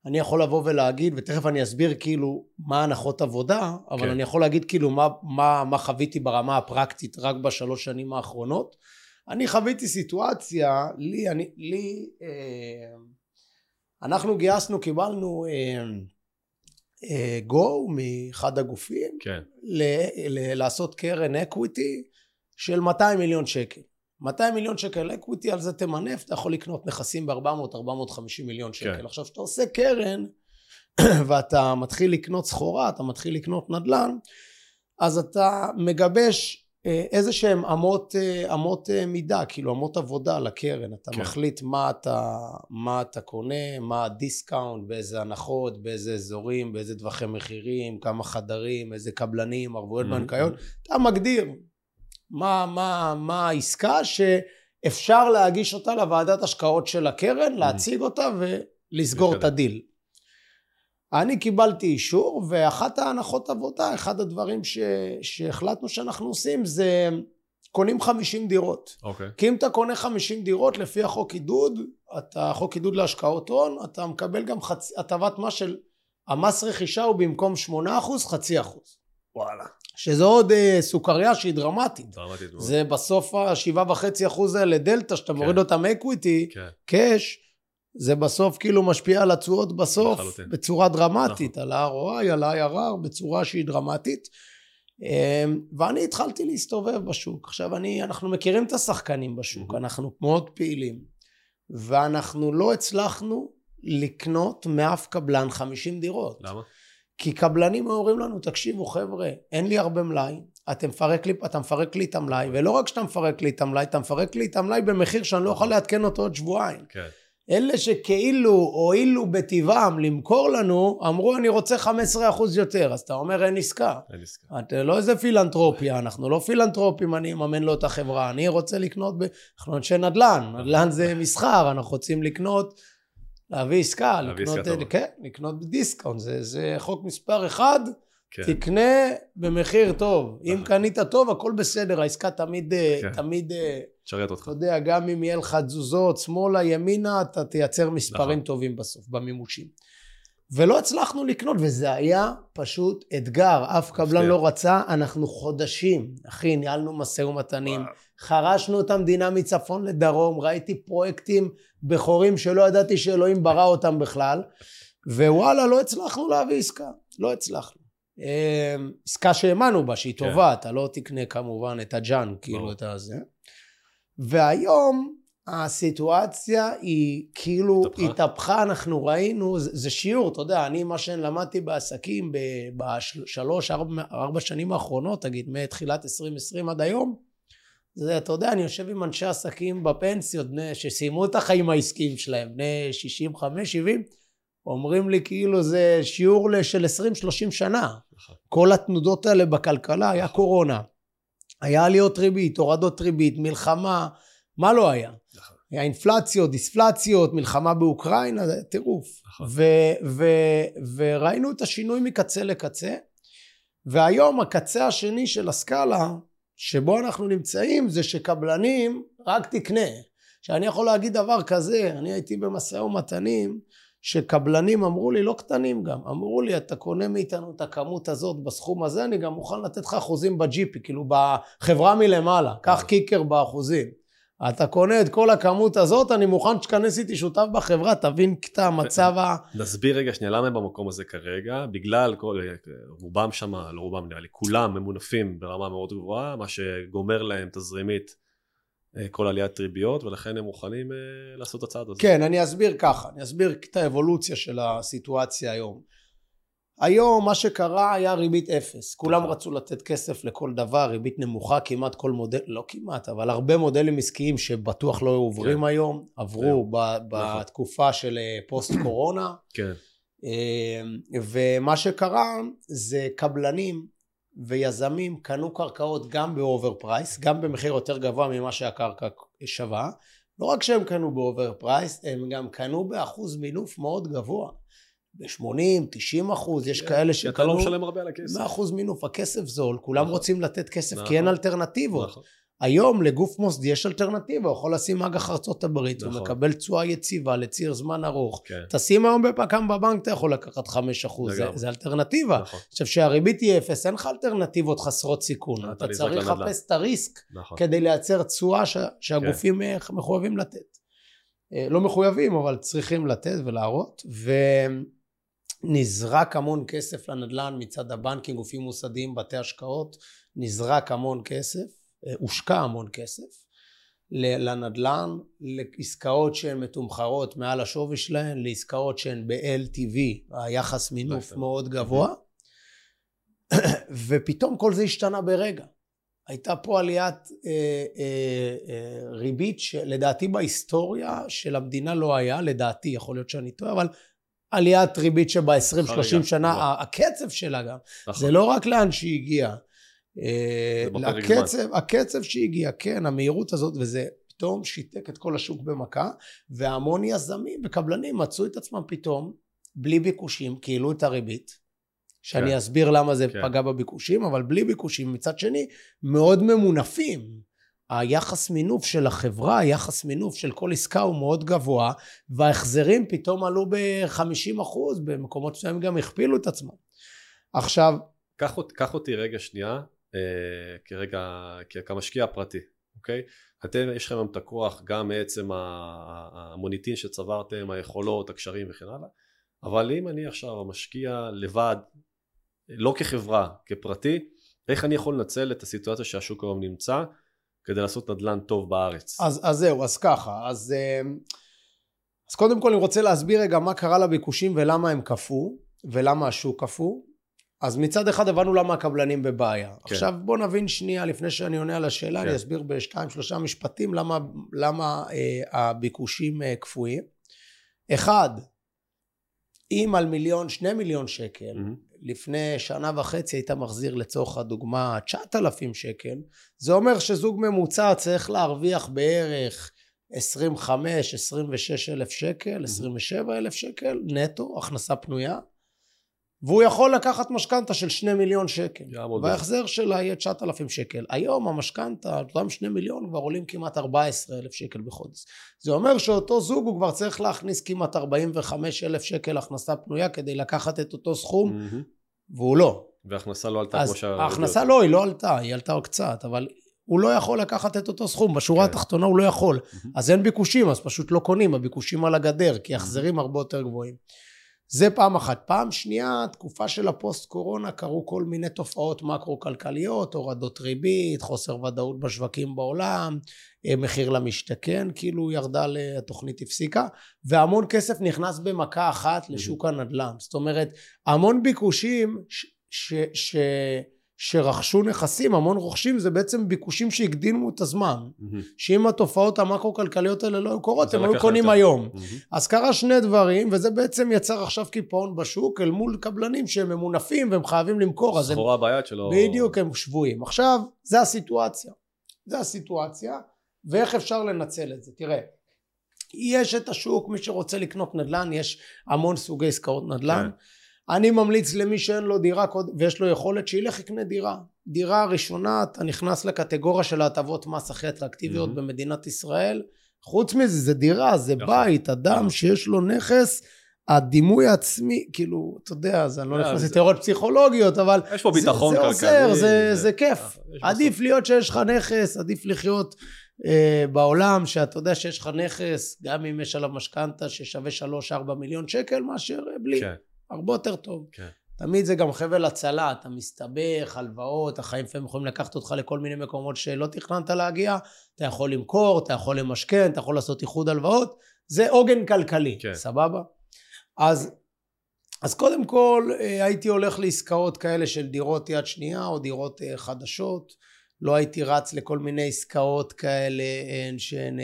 אני יכול לבוא ולהגיד, ותכף אני אסביר כאילו מה הנחות עבודה, אבל כן. אני יכול להגיד כאילו מה, מה, מה חוויתי ברמה הפרקטית רק בשלוש שנים האחרונות. אני חוויתי סיטואציה, לי, אני, לי, אה, אנחנו גייסנו, קיבלנו אה, go מאחד הגופים כן, ל- ל- לעשות קרן equity של 200 מיליון שקל. 200 מיליון שקל equity, על זה תמנף, אתה יכול לקנות נכסים ב-400-450 מיליון שקל. כן. עכשיו, כשאתה עושה קרן <clears throat> ואתה מתחיל לקנות סחורה, אתה מתחיל לקנות נדל"ן, אז אתה מגבש אה, איזה שהם אמות, אה, אמות אה, מידה, כאילו אמות עבודה לקרן. אתה כן. מחליט מה אתה, מה אתה קונה, מה ה discount, באיזה הנחות, באיזה אזורים, באיזה טווחי מחירים, כמה חדרים, איזה קבלנים, ערבויות Mhm. בנקאיות. אתה מגדיר מה, מה, מה העסקה שאפשר להגיש אותה לוועדת השקעות של הקרן, להציג אותה ולסגור את. הדיל. אני קיבלתי אישור, ואחת ההנחות עבודה, אחד הדברים ש, שהחלטנו שאנחנו עושים זה קונים 50 דירות. אוקיי. כי אם אתה קונה 50 דירות לפי החוק עידוד, אתה, חוק עידוד להשקעות הון, אתה מקבל גם חצי, הטבת מס של, המס רכישה הוא במקום 8% חצי אחוז. וואלה. שזה עוד אה, סוכריה שהיא דרמטית. דרמטית מאוד. זה בסוף השבעה וחצי אחוז האלה דלתא, שאתה כן. מוריד אותם equity, כן, cash, זה בסוף כאילו משפיע על התשואות בסוף לחלוטין. בצורה דרמטית, על ה-ROI, על ה-IRR, בצורה שהיא דרמטית. אמ, ואני התחלתי להסתובב בשוק. עכשיו, אני, אנחנו מכירים את השחקנים בשוק, Mhm. אנחנו מאוד פעילים, ואנחנו לא הצלחנו לקנות מאף קבלן 50 דירות. למה? כי קבלנים אומרים לנו, תקשיבו חבר'ה, אין לי הרבה מלאי, אתה מפרק לי, אתה מפרק לי את המלאי, ולא רק שאתה מפרק לי את המלאי, אתה מפרק לי את המלאי במחיר שאני לא יכול לעדכן אותו עוד שבועיים. כן, אלה שכאילו הואילו בטבעם למכור לנו, אמרו אני רוצה 15% יותר, אז אתה אומר אין עסקה. אין עסקה. אתה לא איזה פילנטרופיה, אנחנו לא פילנטרופים, אני אממן לו את החברה, אני רוצה לקנות, ב... אנחנו אנשי נדל"ן, נדל"ן זה מסחר, אנחנו רוצים לקנות, להביא עסקה, להביא לקנות, עסקה. כן, לקנות ב discount, זה, זה חוק מספר אחד, כן, תקנה במחיר טוב, אם נכון. קנית טוב הכל בסדר, העסקה תמיד, אה, כן. תמיד, אה, תשרת אותך. אתה יודע, גם אם יהיה לך תזוזות, שמאלה, ימינה, אתה תייצר מספרים נכון. טובים בסוף, במימושים. ולא הצלחנו לקנות, וזה היה פשוט אתגר. אף קבלן. לא רצה, אנחנו חודשים, אחי, ניהלנו משא ומתנים. חרשנו את המדינה מצפון לדרום, ראיתי פרויקטים בכורים שלא ידעתי שאלוהים ברא אותם בכלל, ווואלה, לא הצלחנו להביא עסקה, לא הצלחנו. אמ, עסקה שהאמנו בה, שהיא כן. טובה, אתה לא תקנה כמובן את הג'אן, כאילו. את הזה. והיום הסיטואציה היא כאילו התהפכה? אנחנו ראינו, זה, זה שיעור, אתה יודע, אני מה שלמדתי בעסקים בשלוש, ארבע, ארבע שנים האחרונות, תגיד, מתחילת 2020 עד היום, זה, אתה יודע, אני יושב עם אנשי עסקים בפנסיות, בני, שסיימו את החיים העסקיים שלהם, בני 65, 70, אומרים לי כאילו זה שיעור של 20-30 שנה. נכון. כל התנודות האלה בכלכלה, היה קורונה, היה עליות ריבית, הורדות ריבית, מלחמה, מה לא היה? נכון. היה אינפלציות, דיספלציות, מלחמה באוקראינה, זה טירוף. נכון. ו- ו- וראינו את השינוי מקצה לקצה, והיום הקצה השני של הסקאלה, שבו אנחנו נמצאים, זה שקבלנים, רק תקנה. שאני יכול להגיד דבר כזה, אני הייתי במשא ומתנים, שקבלנים אמרו לי, לא קטנים גם, אמרו לי, אתה קונה מאיתנו את הכמות הזאת בסכום הזה, אני גם מוכן לתת לך אחוזים בג'יפי, כאילו בחברה מלמעלה, קח קיקר באחוזים. אתה קונה את כל הכמות הזאת, אני מוכן שתכנס איתי שותף בחברה, תבין את המצב ה... נסביר רגע שנייה למה הם במקום הזה כרגע, בגלל כל, רובם שם, לא רובם נראה לי, כולם ממונפים ברמה מאוד גבוהה, מה שגומר להם תזרימית כל עליית ריביות, ולכן הם מוכנים אה, לעשות את הצעד הזה. כן, אני אסביר ככה, אני אסביר את האבולוציה של הסיטואציה היום. היום מה שקרה היה ריבית אפס. כולם רצו לתת כסף לכל דבר, ריבית נמוכה, כמעט כל מודל, לא כמעט, אבל הרבה מודלים עסקיים שבטוח לא עוברים כן. היום, עברו ב, נכון. בתקופה של אה, פוסט קורונה. כן. ומה שקרה זה קבלנים ויזמים קנו קרקעות גם ב overprice, גם במחיר יותר גבוה ממה שהקרקע שווה. לא רק שהם קנו ב overprice, הם גם קנו באחוז מינוף מאוד גבוה. ב-80, 90 אחוז, יש כאלה שקנו... אתה לא משלם הרבה על הכסף. 100 אחוז מינוף, הכסף זול, כולם נכון. רוצים לתת כסף כי אין נכון. אלטרנטיבות. נכון. היום לגוף מוסדי יש אלטרנטיבה, הוא יכול לשים אג"ח ארצות הברית, נכון. הוא מקבל תשואה יציבה לציר זמן ארוך. כן. תשים היום בפק"ם בבנק, אתה יכול לקחת 5 אחוז, זה, זה אלטרנטיבה. נכון. עכשיו, שהריבית תהיה אפס, אין לך אלטרנטיבות חסרות סיכון. אתה צריך לחפש את ה risk נכון. כדי לייצר תשואה ש, שהגופים כן. מחויבים לתת. אה, לא מחויבים, אבל צריכים לתת ולהראות. ונזרק המון כסף לנדל"ן מצד הבנקים, גופים מוסדיים, בתי השקעות, נזרק המון כסף. אה, הושקע המון כסף לנדל"ן, לעסקאות שהן מתומחרות מעל השווי שלהן, לעסקאות שהן ב-LTV, היחס מינוף מאוד גבוה, <coughs> ופתאום כל זה השתנה ברגע. הייתה פה עליית אה, אה, אה, ריבית שלדעתי בהיסטוריה של המדינה לא היה, לדעתי, יכול להיות שאני טועה, אבל עליית ריבית שב-20-30 שנה, נכון. הקצב שלה גם, נכון. זה לא רק לאן שהיא הגיעה, הקצב, הקצב שהגיע, כן, המהירות הזאת, וזה פתאום שיתק את כל השוק במכה, והמון יזמים וקבלנים מצאו את עצמם פתאום בלי ביקושים, כאילו את הריבית, שאני כן. אסביר למה זה כן. פגע בביקושים, אבל בלי ביקושים, מצד שני, מאוד ממונפים. היחס מינוף של החברה, היחס מינוף של כל עסקה הוא מאוד גבוה, וההחזרים פתאום עלו ב-50 אחוז, במקומות מסוימים גם הכפילו את עצמם. עכשיו... קח, קח אותי רגע שנייה אה, כרגע, כמשקיע פרטי, אוקיי? אתם, יש לכם את הכוח גם מעצם המוניטין שצברתם, היכולות, הקשרים וכן הלאה, אבל אם אני עכשיו משקיע לבד, לא כחברה, כפרטי, איך אני יכול לנצל את הסיטואציה שהשוק היום נמצא כדי לעשות נדל"ן טוב בארץ? אז, אז זהו, אז ככה, אז, אה, אז קודם כל אני רוצה להסביר רגע מה קרה לביקושים ולמה הם קפאו ולמה השוק קפוא אז מצד אחד הבנו למה הקבלנים בבעיה. כן. עכשיו בוא נבין שנייה, לפני שאני עונה על השאלה, כן. אני אסביר בשתיים שלושה משפטים למה, למה אה, הביקושים אה, קפואים. אחד, אם על מיליון, שני מיליון שקל, mm-hmm. לפני שנה וחצי היית מחזיר לצורך הדוגמה 9,000 שקל, זה אומר שזוג ממוצע צריך להרוויח בערך 25, 26 אלף שקל, mm-hmm. 27 אלף שקל נטו, הכנסה פנויה. והוא יכול לקחת משכנתה של שני מיליון שקל וההחזר שלה יהיה 9,000 שקל היום המשכנתה אותם שני מיליון כבר עולים כמעט 14 אלף שקל בחודש זה אומר שאותו זוג הוא כבר צריך להכניס כמעט 45 אלף שקל הכנסה פנויה כדי לקחת את אותו סכום mm-hmm. והוא לא וההכנסה לא עלתה כמו שה... ההכנסה לא היא לא עלתה היא עלתה קצת אבל הוא לא יכול לקחת את אותו סכום, בשורה כן. התחתונה הוא לא יכול. Mm-hmm. אז אין ביקושים, אז פשוט לא קונים, הביקושים על הגדר, כי החזרים הרבה יותר גבוהים. זה פעם אחת. פעם שנייה, תקופה של הפוסט קורונה קרו כל מיני תופעות מקרו-כלכליות, הורדות ריבית, חוסר ודאות בשווקים בעולם, אה, מחיר למשתכן, כאילו ירדה, התוכנית הפסיקה, והמון כסף נכנס במכה אחת לשוק הנדל"ן. זאת אומרת, המון ביקושים ש... ש, ש שרכשו נכסים, המון רוכשים, זה בעצם ביקושים שהקדימו את הזמן. Mm-hmm. שאם התופעות המקרו-כלכליות האלה לא היו קורות, הם היו קונים יותר. היום. Mm-hmm. אז קרה שני דברים, וזה בעצם יצר עכשיו קיפאון בשוק אל מול קבלנים שהם ממונפים והם חייבים למכור. סחורה. ביד שלו. בדיוק, הם שבויים. עכשיו, זה הסיטואציה. זה הסיטואציה, ואיך אפשר לנצל את זה. תראה, יש את השוק, מי שרוצה לקנות נדל"ן, יש המון סוגי עסקאות נדל"ן. כן. אני ממליץ למי שאין לו דירה ויש לו יכולת שילך יקנה דירה. דירה ראשונה אתה נכנס לקטגוריה של ההטבות מס הכי אטרקטיביות mm-hmm. במדינת ישראל. חוץ מזה זה דירה, זה יפה. בית, אדם יפה. שיש לו נכס, הדימוי העצמי, כאילו, אתה יודע, אז אני לא נכנס לתיאוריות פסיכולוגיות, אבל... יש פה ביטחון כלכלי. זה עוזר, זה, זה כיף. עדיף להיות שיש לך נכס, עדיף לחיות אה, בעולם, שאתה יודע שיש לך נכס, גם אם יש עליו משכנתה ששווה 3-4 מיליון שקל, מאשר בלי. כן. הרבה יותר טוב. כן. תמיד זה גם חבל הצלה, אתה מסתבך, הלוואות, החיים לפעמים יכולים לקחת אותך לכל מיני מקומות שלא תכננת להגיע, אתה יכול למכור, אתה יכול למשכן, אתה יכול לעשות איחוד הלוואות, זה עוגן כלכלי, כן. סבבה? אז אז קודם כל אה, הייתי הולך לעסקאות כאלה של דירות יד שנייה או דירות אה, חדשות. לא הייתי רץ לכל מיני עסקאות כאלה שהן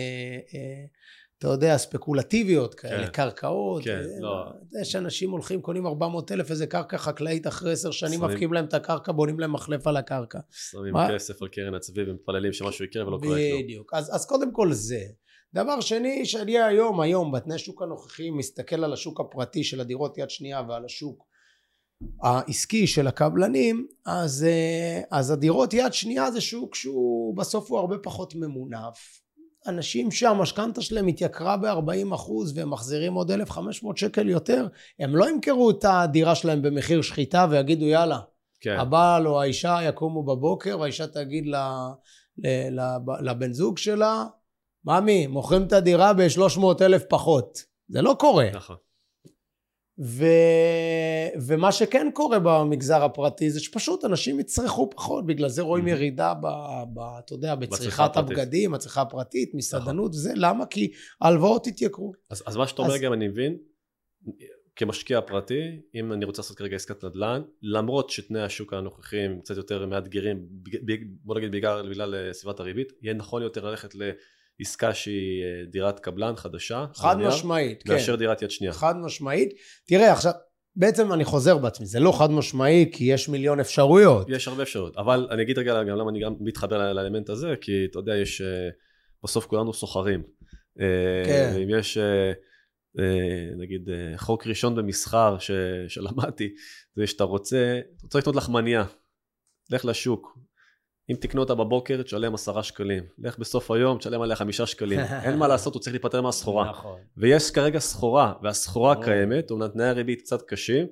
אתה יודע, ספקולטיביות כאלה, כן, קרקעות. כן, אה, לא. יש אנשים הולכים, קונים 400 אלף איזה קרקע חקלאית, אחרי עשר שנים מפקיעים להם את הקרקע, בונים להם מחלף על הקרקע. שמים כסף על קרן הצבי ומתפללים שמשהו יקרה ולא קורה כלום. בדיוק. אז, אז קודם כל זה. דבר שני, שאני היום, היום, בתנאי שוק הנוכחי, מסתכל על השוק הפרטי של הדירות יד שנייה ועל השוק העסקי של הקבלנים, אז, אה, אז הדירות יד שנייה זה שוק שהוא בסוף הוא הרבה פחות ממונף. אנשים שהמשכנתה שלהם התייקרה ב-40 אחוז והם מחזירים עוד 1,500 שקל יותר, הם לא ימכרו את הדירה שלהם במחיר שחיטה ויגידו יאללה, כן. הבעל או האישה יקומו בבוקר והאישה תגיד ל, ל, לבן זוג שלה, ממי, מוכרים את הדירה ב-300 אלף פחות. זה לא קורה. נכון. ו... ומה שכן קורה במגזר הפרטי זה שפשוט אנשים יצרכו פחות, בגלל זה רואים ירידה ב... ב... אתה יודע, בצריכת הבגדים, הצריכה הפרטית, מסעדנות וזה, למה? כי ההלוואות התייקרו. אז, אז מה שאתה אומר אז... גם אני מבין, כמשקיע פרטי, אם אני רוצה לעשות כרגע עסקת נדל"ן, למרות שתנאי השוק הנוכחיים קצת יותר מאתגרים, בוא נגיד בעיקר בגלל אה, סביבת הריבית, יהיה נכון יותר ללכת ל... עסקה שהיא אה, דירת קבלן חדשה. חד משמעית, כן. מאשר דירת יד שנייה. חד משמעית. תראה עכשיו, בעצם אני חוזר בעצמי, זה לא חד משמעי כי יש מיליון אפשרויות. יש הרבה אפשרויות, אבל אני אגיד רגע גם למה אני גם מתחבר לאלמנט הזה, כי אתה יודע, יש, אה, בסוף כולנו סוחרים. אה, כן. ואם יש, נגיד, חוק ראשון במסחר ש, <laughs> שלמדתי, זה שאתה רוצה, אתה רוצה לקנות לחמניה, לך לשוק, אם תקנו אותה בבוקר, תשלם עשרה שקלים. לך בסוף היום, תשלם עליה חמישה שקלים. <laughs> אין מה לעשות, הוא צריך להיפטר מהסחורה. נכון. ויש כרגע סחורה, והסחורה קיימת, אומנם תנאי הריבית קצת קשים,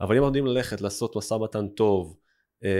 אבל אם יודעים ללכת, לעשות משא ומתן טוב, אה,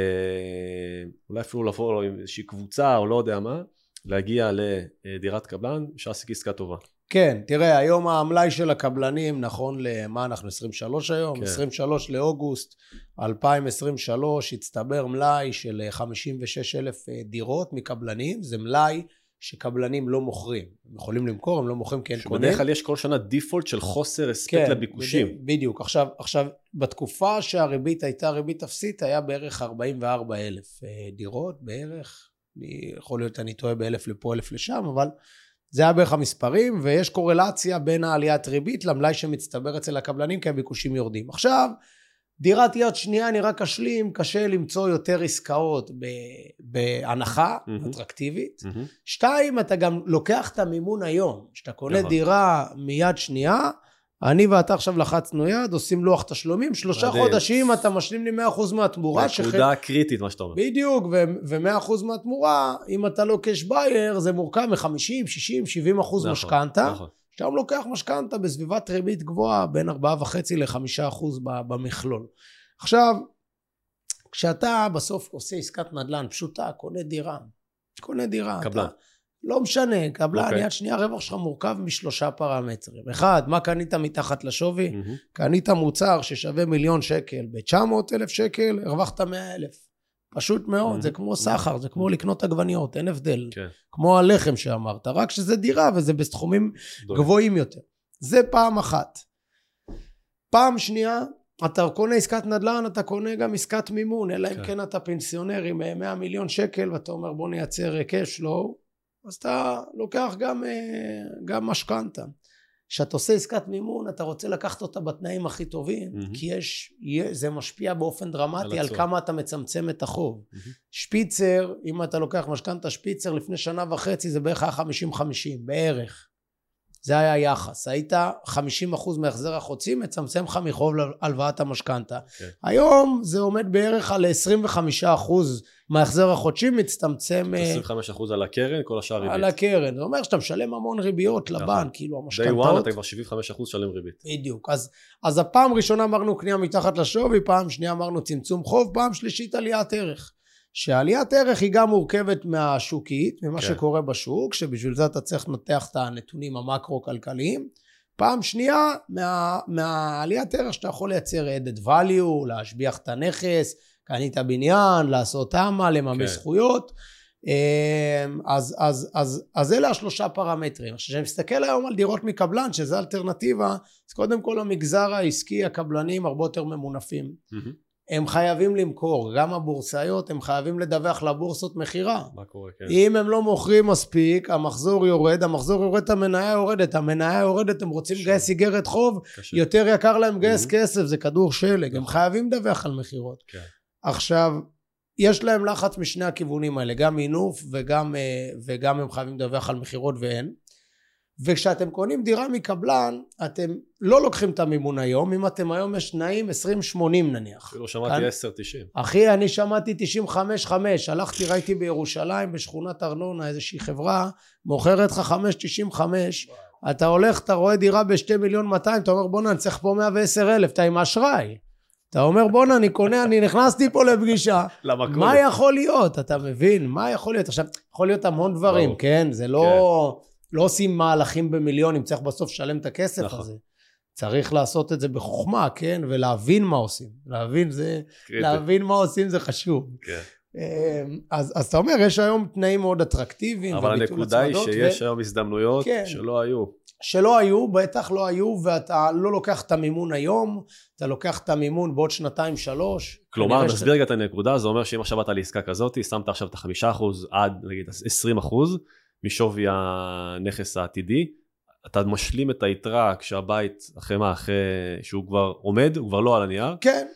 אולי אפילו לבוא עם איזושהי קבוצה, או לא יודע מה, להגיע לדירת קבלן, אפשר להשיג עסקה טובה. כן, תראה, היום המלאי של הקבלנים, נכון למה אנחנו 23 היום? כן. 23 לאוגוסט 2023, הצטבר מלאי של 56 אלף אה, דירות מקבלנים, זה מלאי שקבלנים לא מוכרים. הם יכולים למכור, הם לא מוכרים כי אין קונים. שבדרך כלל יש כל שנה דיפולט של חוסר הספק כן, לביקושים. בדיוק. עכשיו, עכשיו, בתקופה שהריבית הייתה ריבית אפסית, היה בערך 44 אלף אה, דירות, בערך. יכול להיות אני טועה באלף לפה, אלף לשם, אבל... זה היה בערך המספרים, ויש קורלציה בין העליית ריבית למלאי שמצטבר אצל הקבלנים, כי הביקושים יורדים. עכשיו, דירת יד שנייה, אני רק אשלים, קשה למצוא יותר עסקאות בהנחה mm-hmm. אטרקטיבית. Mm-hmm. שתיים, אתה גם לוקח את המימון היום. כשאתה קונה נכון. דירה מיד שנייה, אני ואתה עכשיו לחצנו יד, עושים לוח תשלומים, שלושה מדהים. חודשים אתה משלים לי 100% מהתמורה. נקודה שח... קריטית מה שאתה אומר. בדיוק, ו-100% מהתמורה, אם אתה לא קאש בייר, זה מורכב מ-50, 60, 70 אחוז נכון, משכנתה. נכון. עכשיו לוקח משכנתה בסביבת ריבית גבוהה, בין 4.5 ל-5 אחוז במכלול. עכשיו, כשאתה בסוף עושה עסקת נדל"ן פשוטה, קונה דירה, קונה דירה. קבלן. אתה, לא משנה, קבלן, okay. אוקיי. יד שנייה, הרווח שלך מורכב משלושה פרמטרים. אחד, מה קנית מתחת לשווי? Mm-hmm. קנית מוצר ששווה מיליון שקל ב-900 אלף שקל, הרווחת 100 אלף. פשוט מאוד, mm-hmm. זה כמו סחר, זה כמו לקנות עגבניות, אין הבדל. Okay. כן. כמו הלחם שאמרת, רק שזה דירה וזה בסכומים דולי. גבוהים יותר. זה פעם אחת. פעם שנייה, אתה קונה עסקת נדל"ן, אתה קונה גם עסקת מימון, אלא אם כן. כן אתה פנסיונר עם 100 מיליון שקל, ואתה אומר בוא נייצר cash flow, אז אתה לוקח גם, אה, גם משכנתה. כשאתה עושה עסקת מימון אתה רוצה לקחת אותה בתנאים הכי טובים mm-hmm. כי יש, זה משפיע באופן דרמטי על, על כמה אתה מצמצם את החוב. Mm-hmm. שפיצר, אם אתה לוקח משכנתה שפיצר לפני שנה וחצי זה בערך היה 50-50 בערך. זה היה היחס. היית 50% מהחזר החוצים, מצמצם לך מחוב להלוואת המשכנתה. Okay. כן. היום זה עומד בערך על 25% מההחזר החודשי, מצטמצם... 25% אה, על הקרן, כל השאר ריבית. על הקרן. זה אומר שאתה משלם המון ריביות נכון. לבנק, כאילו המשכנתאות... day one אתה כבר 75% שלם ריבית. בדיוק. אז, אז הפעם ראשונה אמרנו קנייה מתחת לשווי, פעם שנייה אמרנו צמצום חוב, פעם שלישית עליית ערך. שעליית ערך היא גם מורכבת מהשוקית, ממה כן. שקורה בשוק, שבשביל זה אתה צריך לנתח את הנתונים המקרו-כלכליים. פעם שנייה, מה, מהעליית ערך שאתה יכול לייצר added value, להשביח את הנכס, קנית בניין, לעשות תמ"א, לממש כן. זכויות. אמ, אז, אז, אז, אז אלה השלושה פרמטרים. עכשיו כשאני מסתכל היום על דירות מקבלן שזה אלטרנטיבה אז קודם כל המגזר העסקי הקבלנים הרבה יותר ממונפים מהמם. הם חייבים למכור גם הבורסאיות הם חייבים לדווח לבורסות מכירה מה קורה, כן. אם הם לא מוכרים מספיק המחזור יורד המחזור יורד המניה יורדת המניה יורדת הם רוצים לגייס איגרת חוב קשה. יותר יקר להם לגייס Mhm. כסף זה כדור שלג הם נכון. חייבים לדווח על מכירות כן. עכשיו יש להם לחץ משני הכיוונים האלה גם מינוף וגם, אה, וגם הם חייבים לדווח על מכירות ואין וכשאתם קונים דירה מקבלן אתם לא לוקחים את המימון היום אם אתם היום יש תנאים 20-80 נניח. אפילו שמעתי 10-90. אחי אני שמעתי 95-5 הלכתי ראיתי בירושלים בשכונת ארנונה איזושהי חברה מוכרת לך 5.95 אתה הולך אתה רואה דירה בשתי מיליון 200 אתה אומר בואנה אני צריך פה 110 אלף אתה עם אשראי. אתה אומר בואנה אני קונה אני נכנסתי פה לפגישה. <laughs> למקום. מה יכול להיות? אתה מבין? מה יכול להיות? עכשיו יכול להיות המון דברים. כן? זה לא לא עושים מהלכים במיליונים צריך בסוף לשלם את הכסף נכון. הזה צריך לעשות את זה בחוכמה כן ולהבין מה עושים להבין זה קריטי. להבין מה עושים זה חשוב. כן. אמ, אז, אז אתה אומר, יש היום תנאים מאוד אטרקטיביים. אבל הנקודה היא שיש היום הזדמנויות כן. שלא היו. שלא היו, בטח לא היו, ואתה לא לוקח את המימון היום, אתה לוקח את המימון בעוד שנתיים שלוש. כלומר, נסביר רגע את הנקודה, זה אומר שאם עכשיו באת לעסקה כזאת, שמת עכשיו את החמישה אחוז עד נגיד 20 אחוז משווי הנכס העתידי, אתה משלים את היתרה כשהבית, אחרי מה, אחרי שהוא כבר עומד, הוא כבר לא על הנייר, כן,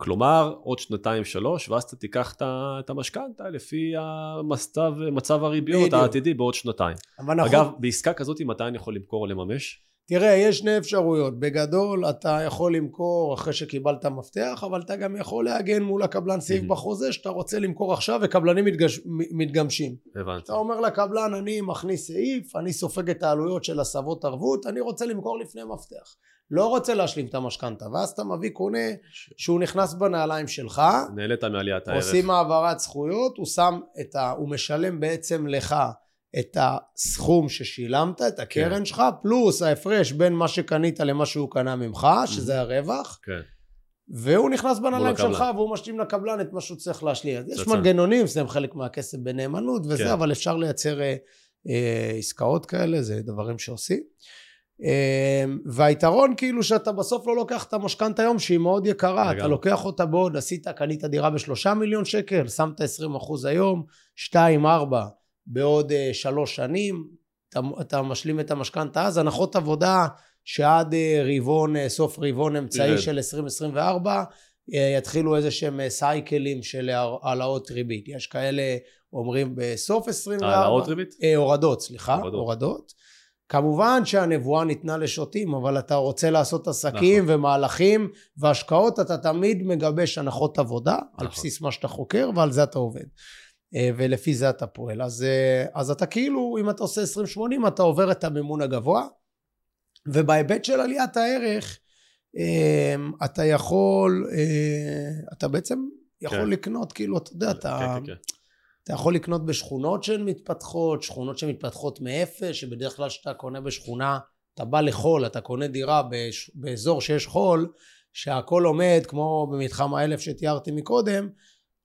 כלומר עוד שנתיים שלוש, ואז אתה תיקח את המשכנתה לפי המצב, מצב הריביות בדיוק. העתידי בעוד שנתיים. אבל נכון. אגב, בעסקה כזאת מתי אני יכול למכור או לממש? תראה, יש שני אפשרויות. בגדול, אתה יכול למכור אחרי שקיבלת מפתח, אבל אתה גם יכול להגן מול הקבלן סעיף Mhm. בחוזה שאתה רוצה למכור עכשיו, וקבלנים מתגש... מתגמשים. הבנתי. אתה אומר לקבלן, אני מכניס סעיף, אני סופג את העלויות של הסבות ערבות, אני רוצה למכור לפני מפתח. לא רוצה להשלים את המשכנתה, ואז אתה מביא קונה שהוא נכנס בנעליים שלך, נהנית מעליית הערך. עושים העברת זכויות, הוא שם את ה... הוא משלם בעצם לך את הסכום ששילמת, את הקרן כן. שלך, פלוס ההפרש בין מה שקנית למה שהוא קנה ממך, שזה הרווח, כן. והוא נכנס בנעליים הקבלן. שלך והוא משלים לקבלן את מה שהוא צריך להשלים. אז יש. מנגנונים, שמים חלק מהכסף בנאמנות וזה, כן. אבל אפשר לייצר אה, אה, עסקאות כאלה, זה דברים שעושים. אה, והיתרון כאילו שאתה בסוף לא לוקח את המשכנתה היום שהיא מאוד יקרה, אתה לגמרי. לוקח אותה בעוד, עשית, קנית דירה בשלושה מיליון שקל, שמת 20 אחוז היום, שתיים, ארבע, בעוד אה, שלוש שנים, אתה, אתה משלים את המשכנתה אז, הנחות עבודה שעד אה, רבעון, אה, סוף רבעון אמצעי ירד. של 2024 אה, יתחילו איזה שהם סייקלים של העלאות ריבית. יש כאלה אומרים בסוף 24. העלאות ריבית? אה, הורדות, סליחה, הורדות. הורדות. כמובן שהנבואה ניתנה לשוטים, אבל אתה רוצה לעשות עסקים נכון. ומהלכים והשקעות, אתה תמיד מגבש הנחות עבודה, על נכון. בסיס מה שאתה חוקר ועל זה אתה עובד. אה, ולפי זה אתה פועל. אז, אה, אז אתה כאילו, אם אתה עושה 20-80, אתה עובר את המימון הגבוה, ובהיבט של עליית הערך, אה, אתה יכול, אה, אתה בעצם יכול כן. לקנות, כאילו, אתה יודע, אתה... כן, כן, כן. אתה יכול לקנות בשכונות שהן מתפתחות, שכונות שמתפתחות מאפס, שבדרך כלל כשאתה קונה בשכונה, אתה בא לחול, אתה קונה דירה בש... באזור שיש חול, שהכל עומד, כמו במתחם האלף שתיארתי מקודם,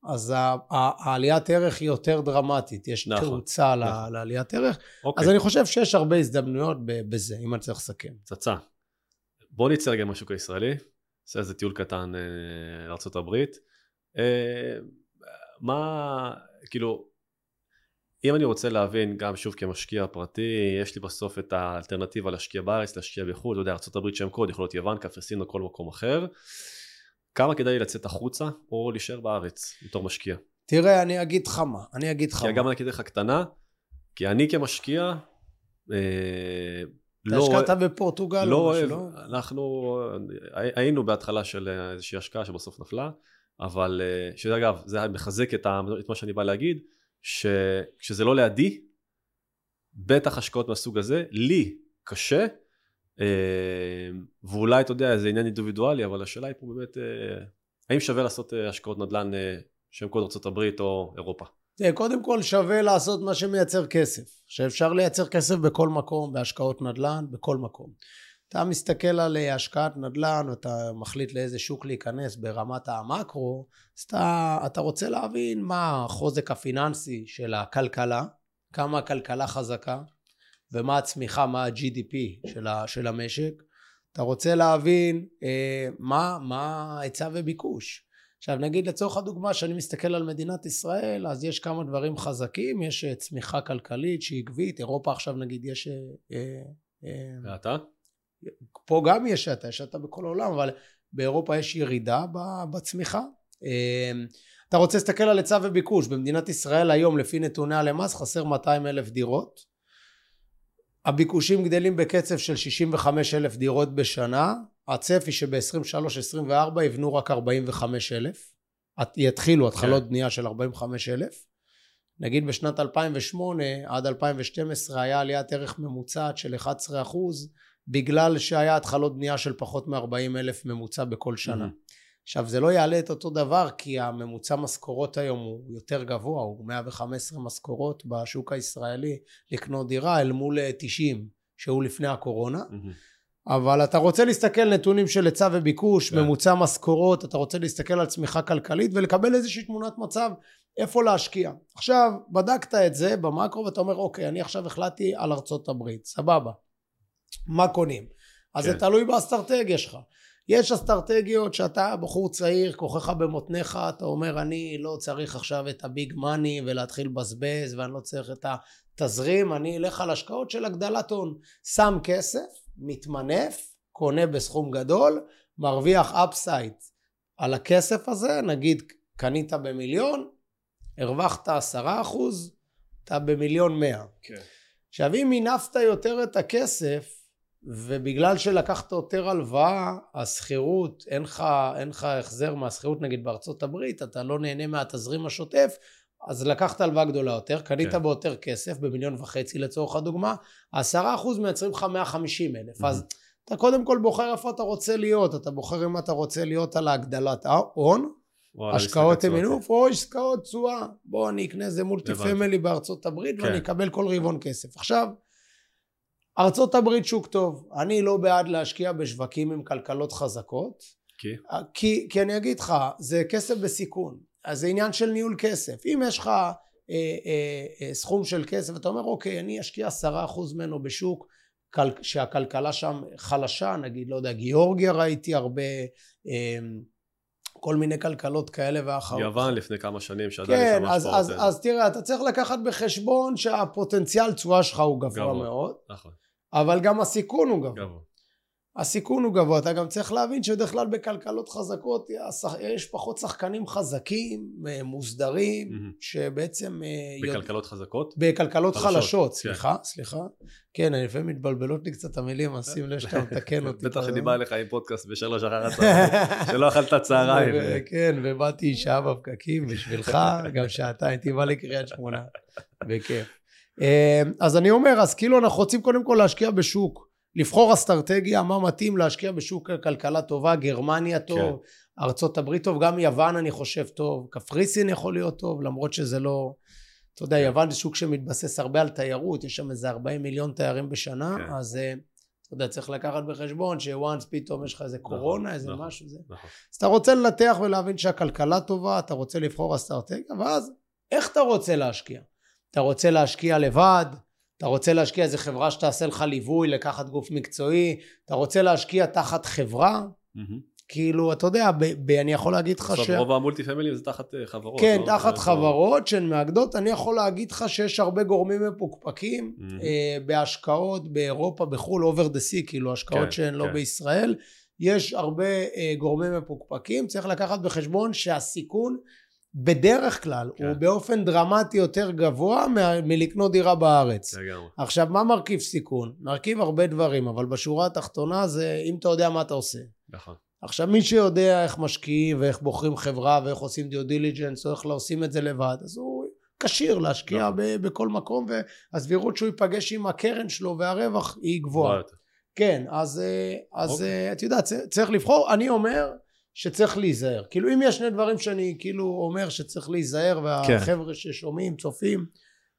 אז העליית ערך היא יותר דרמטית, יש נכון, תאוצה נכון. לעליית ערך, אוקיי, אז אני חושב שיש הרבה הזדמנויות בזה, אם אני צריך לסכם. פצצה. בוא נצא רגע מהשוק הישראלי, נעשה איזה טיול קטן אה, לארה"ב. אה, מה, כאילו, אם אני רוצה להבין, גם שוב כמשקיע פרטי, יש לי בסוף את האלטרנטיבה להשקיע בארץ, להשקיע בחו"ל, אתה יודע, ארה"ב שם קוד, יכול להיות יוון, קפריסין או כל מקום אחר. כמה כדאי לצאת החוצה או להישאר בארץ בתור משקיע? תראה, אני אגיד לך מה, אני אגיד לך כי מה. גם אני אגיד לך קטנה, כי אני כמשקיע, אה, אתה לא השקעת בפורטוגל לא או אוהב, משהו, לא? אנחנו הי- היינו בהתחלה של אה, איזושהי השקעה שבסוף נפלה, אבל אה, שאגב, זה היה מחזק את, ה, את מה שאני בא להגיד, שכשזה לא לידי, בטח השקעות מהסוג הזה, לי קשה, ואולי אתה יודע, זה עניין אינדיבידואלי, אבל השאלה היא פה באמת, אה, האם שווה לעשות אה, השקעות נדל"ן אה, שהן קוד ארה"ב או אירופה? קודם כל שווה לעשות מה שמייצר כסף, שאפשר לייצר כסף בכל מקום, בהשקעות נדל"ן, בכל מקום. אתה מסתכל על השקעת נדל"ן, ואתה מחליט לאיזה שוק להיכנס ברמת המקרו, אז אתה, אתה רוצה להבין מה החוזק הפיננסי של הכלכלה, כמה הכלכלה חזקה, ומה הצמיחה, מה ה-GDP של, ה, של המשק. אתה רוצה להבין אה, מה, מה היצע וביקוש. עכשיו נגיד לצורך הדוגמה שאני מסתכל על מדינת ישראל אז יש כמה דברים חזקים יש אה, צמיחה כלכלית שהיא עקבית אירופה עכשיו נגיד יש ואתה? אה, פה גם יש האטה יש האטה בכל העולם אבל באירופה יש ירידה בצמיחה אתה רוצה להסתכל על היצע וביקוש במדינת ישראל היום לפי נתוני הלמ"ס חסר 200 אלף דירות הביקושים גדלים בקצב של 65 אלף דירות בשנה הצפי שב-23-24 יבנו רק 45 אלף יתחילו התחלות כן. בנייה של 45 אלף נגיד בשנת 2008 עד 2012 היה עליית ערך ממוצעת של 11 אחוז בגלל שהיה התחלות בנייה של פחות מ-40 אלף ממוצע בכל שנה. Mm-hmm. עכשיו זה לא יעלה את אותו דבר כי הממוצע משכורות היום הוא יותר גבוה, הוא 115 משכורות בשוק הישראלי לקנות דירה אל מול 90 שהוא לפני הקורונה. Mm-hmm. אבל אתה רוצה להסתכל נתונים של היצע וביקוש, yeah. כן. ממוצע משכורות, אתה רוצה להסתכל על צמיחה כלכלית ולקבל איזושהי תמונת מצב איפה להשקיע. עכשיו, בדקת את זה במקרו ואתה אומר, אוקיי, אני עכשיו החלטתי על ארצות הברית, סבבה. מה קונים? אז כן. זה תלוי באסטרטגיה שלך. יש אסטרטגיות שאתה בחור צעיר, כוחך במותניך, אתה אומר אני לא צריך עכשיו את הביג מאני ולהתחיל לבזבז ואני לא צריך את התזרים, אני אלך על השקעות של הגדלת הון. שם כסף, מתמנף, קונה בסכום גדול, מרוויח אפסייט על הכסף הזה, נגיד קנית במיליון, הרווחת עשרה אחוז, אתה במיליון מאה. כן. עכשיו אם מינפת יותר את הכסף ובגלל שלקחת יותר הלוואה, השכירות, אין לך, אין לך החזר מהשכירות נגיד בארצות הברית, אתה לא נהנה מהתזרים השוטף, אז לקחת הלוואה גדולה יותר, קנית כן. ביותר כסף, במיליון וחצי לצורך הדוגמה, עשרה אחוז מייצרים לך 150 אלף, mm-hmm. אז אתה קודם כל בוחר איפה אתה רוצה להיות, אתה בוחר אם אתה רוצה להיות על הגדלת ההון, השקעות עם מינוף, או עסקאות תשואה, בוא אני אקנה איזה מולטי פמילי בארצות הברית כן. ואני אקבל כל רבעון כסף. עכשיו, ארצות הברית שוק טוב, אני לא בעד להשקיע בשווקים עם כלכלות חזקות, כי? כי, כי אני אגיד לך, זה כסף בסיכון, אז זה עניין של ניהול כסף, אם יש לך אה, אה, אה, סכום של כסף, אתה אומר אוקיי, אני אשקיע עשרה אחוז ממנו בשוק כל, שהכלכלה שם חלשה, נגיד, לא יודע, גיאורגיה ראיתי הרבה, אה, כל מיני כלכלות כאלה ואחרות. יוון לפני כמה שנים שעדיין כן, אז, אז, אז תראה, אתה צריך לקחת בחשבון שהפוטנציאל תשואה שלך הוא גבוה, גבוה מאוד. נכון. אבל גם הסיכון הוא גבוה. גבוה. הסיכון הוא גבוה, אתה גם צריך להבין שבדרך כלל בכלכלות חזקות יש פחות שחקנים חזקים, אה, מוסדרים, mm-hmm. שבעצם... אה, בכלכלות. חזקות? בכלכלות חלשות, חלשות סליחה, כן. סליחה. כן, אני לפעמים מתבלבלות לי קצת המילים, אז שים לב שאתה מתקן אותי. בטח שאני בא אליך עם פודקאסט בשלוש אחר הצהריים, <laughs> שלא אכלת צהריים. כן, ובאתי שעה בפקקים בשבילך, גם שעתיים, הייתי בא לקריית שמונה, בכיף. אה, אז אני אומר, אז כאילו אנחנו רוצים קודם כל להשקיע בשוק. לבחור אסטרטגיה מה מתאים להשקיע בשוק כלכלה טובה, גרמניה טוב, כן. ארצות הברית טוב, גם יוון אני חושב טוב, קפריסין יכול להיות טוב, למרות שזה לא... אתה יודע, כן. יוון זה שוק שמתבסס הרבה על תיירות, יש שם איזה 40 מיליון תיירים בשנה, כן. אז אה, אתה יודע, צריך לקחת בחשבון שוואנס פתאום יש לך איזה נכון, קורונה, נכון, איזה נכון, משהו, זה. נכון. אז אתה רוצה לנתח ולהבין שהכלכלה טובה, אתה רוצה לבחור אסטרטגיה, ואז איך אתה רוצה להשקיע? אתה רוצה להשקיע לבד? אתה רוצה להשקיע איזה חברה שתעשה לך ליווי, לקחת גוף מקצועי, אתה רוצה להשקיע תחת חברה, mm-hmm. כאילו, אתה יודע, ב- ב- אני יכול להגיד לך ש... רוב המולטי פמילי זה תחת uh, חברות. כן, לא? תחת חברות שהן מאגדות, אני יכול להגיד לך שיש הרבה גורמים מפוקפקים mm-hmm. בהשקעות באירופה, בחו"ל, over the sea, כאילו, השקעות כן, שהן לא כן. לא בישראל. יש הרבה uh, גורמים מפוקפקים, צריך לקחת בחשבון שהסיכון בדרך כלל כן. הוא באופן דרמטי יותר גבוה מ- מלקנות דירה בארץ. לגמרי. עכשיו, מה מרכיב סיכון? מרכיב הרבה דברים, אבל בשורה התחתונה זה אם אתה יודע מה אתה עושה. נכון. עכשיו, מי שיודע איך משקיעים ואיך בוחרים חברה ואיך עושים דיו דיליג'נס או איך לא עושים את זה לבד, אז הוא כשיר להשקיע נכון. ב- בכל מקום, והסבירות שהוא ייפגש עם הקרן שלו והרווח היא גבוהה. כן, אז, אה, אז אוקיי. אה, את יודעת, צריך לבחור. אני אומר, שצריך להיזהר. כאילו אם יש שני דברים שאני כאילו אומר שצריך להיזהר והחבר'ה כן. ששומעים, צופים,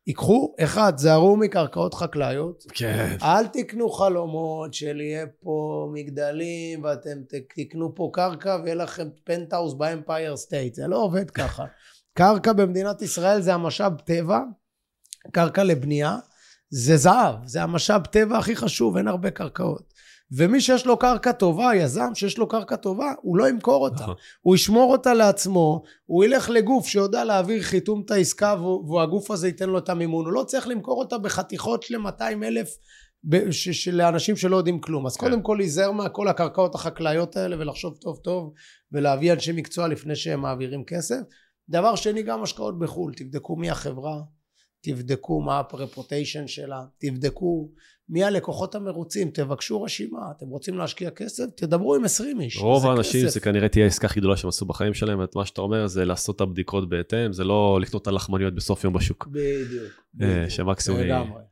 ייקחו, אחד, זהרו מקרקעות חקלאיות. כן. אל תקנו חלומות של יהיה פה מגדלים ואתם תקנו פה קרקע ויהיה לכם פנטהאוס ב Empire State. זה לא עובד ככה. <laughs> קרקע במדינת ישראל זה המשאב טבע, קרקע לבנייה, זה זהב, זה המשאב טבע הכי חשוב, אין הרבה קרקעות. ומי שיש לו קרקע טובה, יזם שיש לו קרקע טובה, הוא לא ימכור אותה. נכון. הוא ישמור אותה לעצמו, הוא ילך לגוף שיודע להעביר חיתום את העסקה והגוף הזה ייתן לו את המימון. הוא לא צריך למכור אותה בחתיכות של 200 אלף לאנשים שלא יודעים כלום. אז כן. קודם כל להיזהר מכל הקרקעות החקלאיות האלה ולחשוב טוב טוב ולהביא אנשי מקצוע לפני שהם מעבירים כסף. דבר שני, גם השקעות בחו"ל. תבדקו מי החברה, תבדקו מה הפרפוטיישן שלה, תבדקו מי הלקוחות המרוצים, תבקשו רשימה, אתם רוצים להשקיע כסף, תדברו עם 20 איש. רוב האנשים כסף. זה כנראה תהיה העסקה הכי גדולה שהם עשו בחיים שלהם, את מה שאתה אומר זה לעשות את הבדיקות בהתאם, זה לא לקנות את הלחמניות בסוף יום בשוק. בדיוק. אה, בדיוק. שמקסימום לגמרי.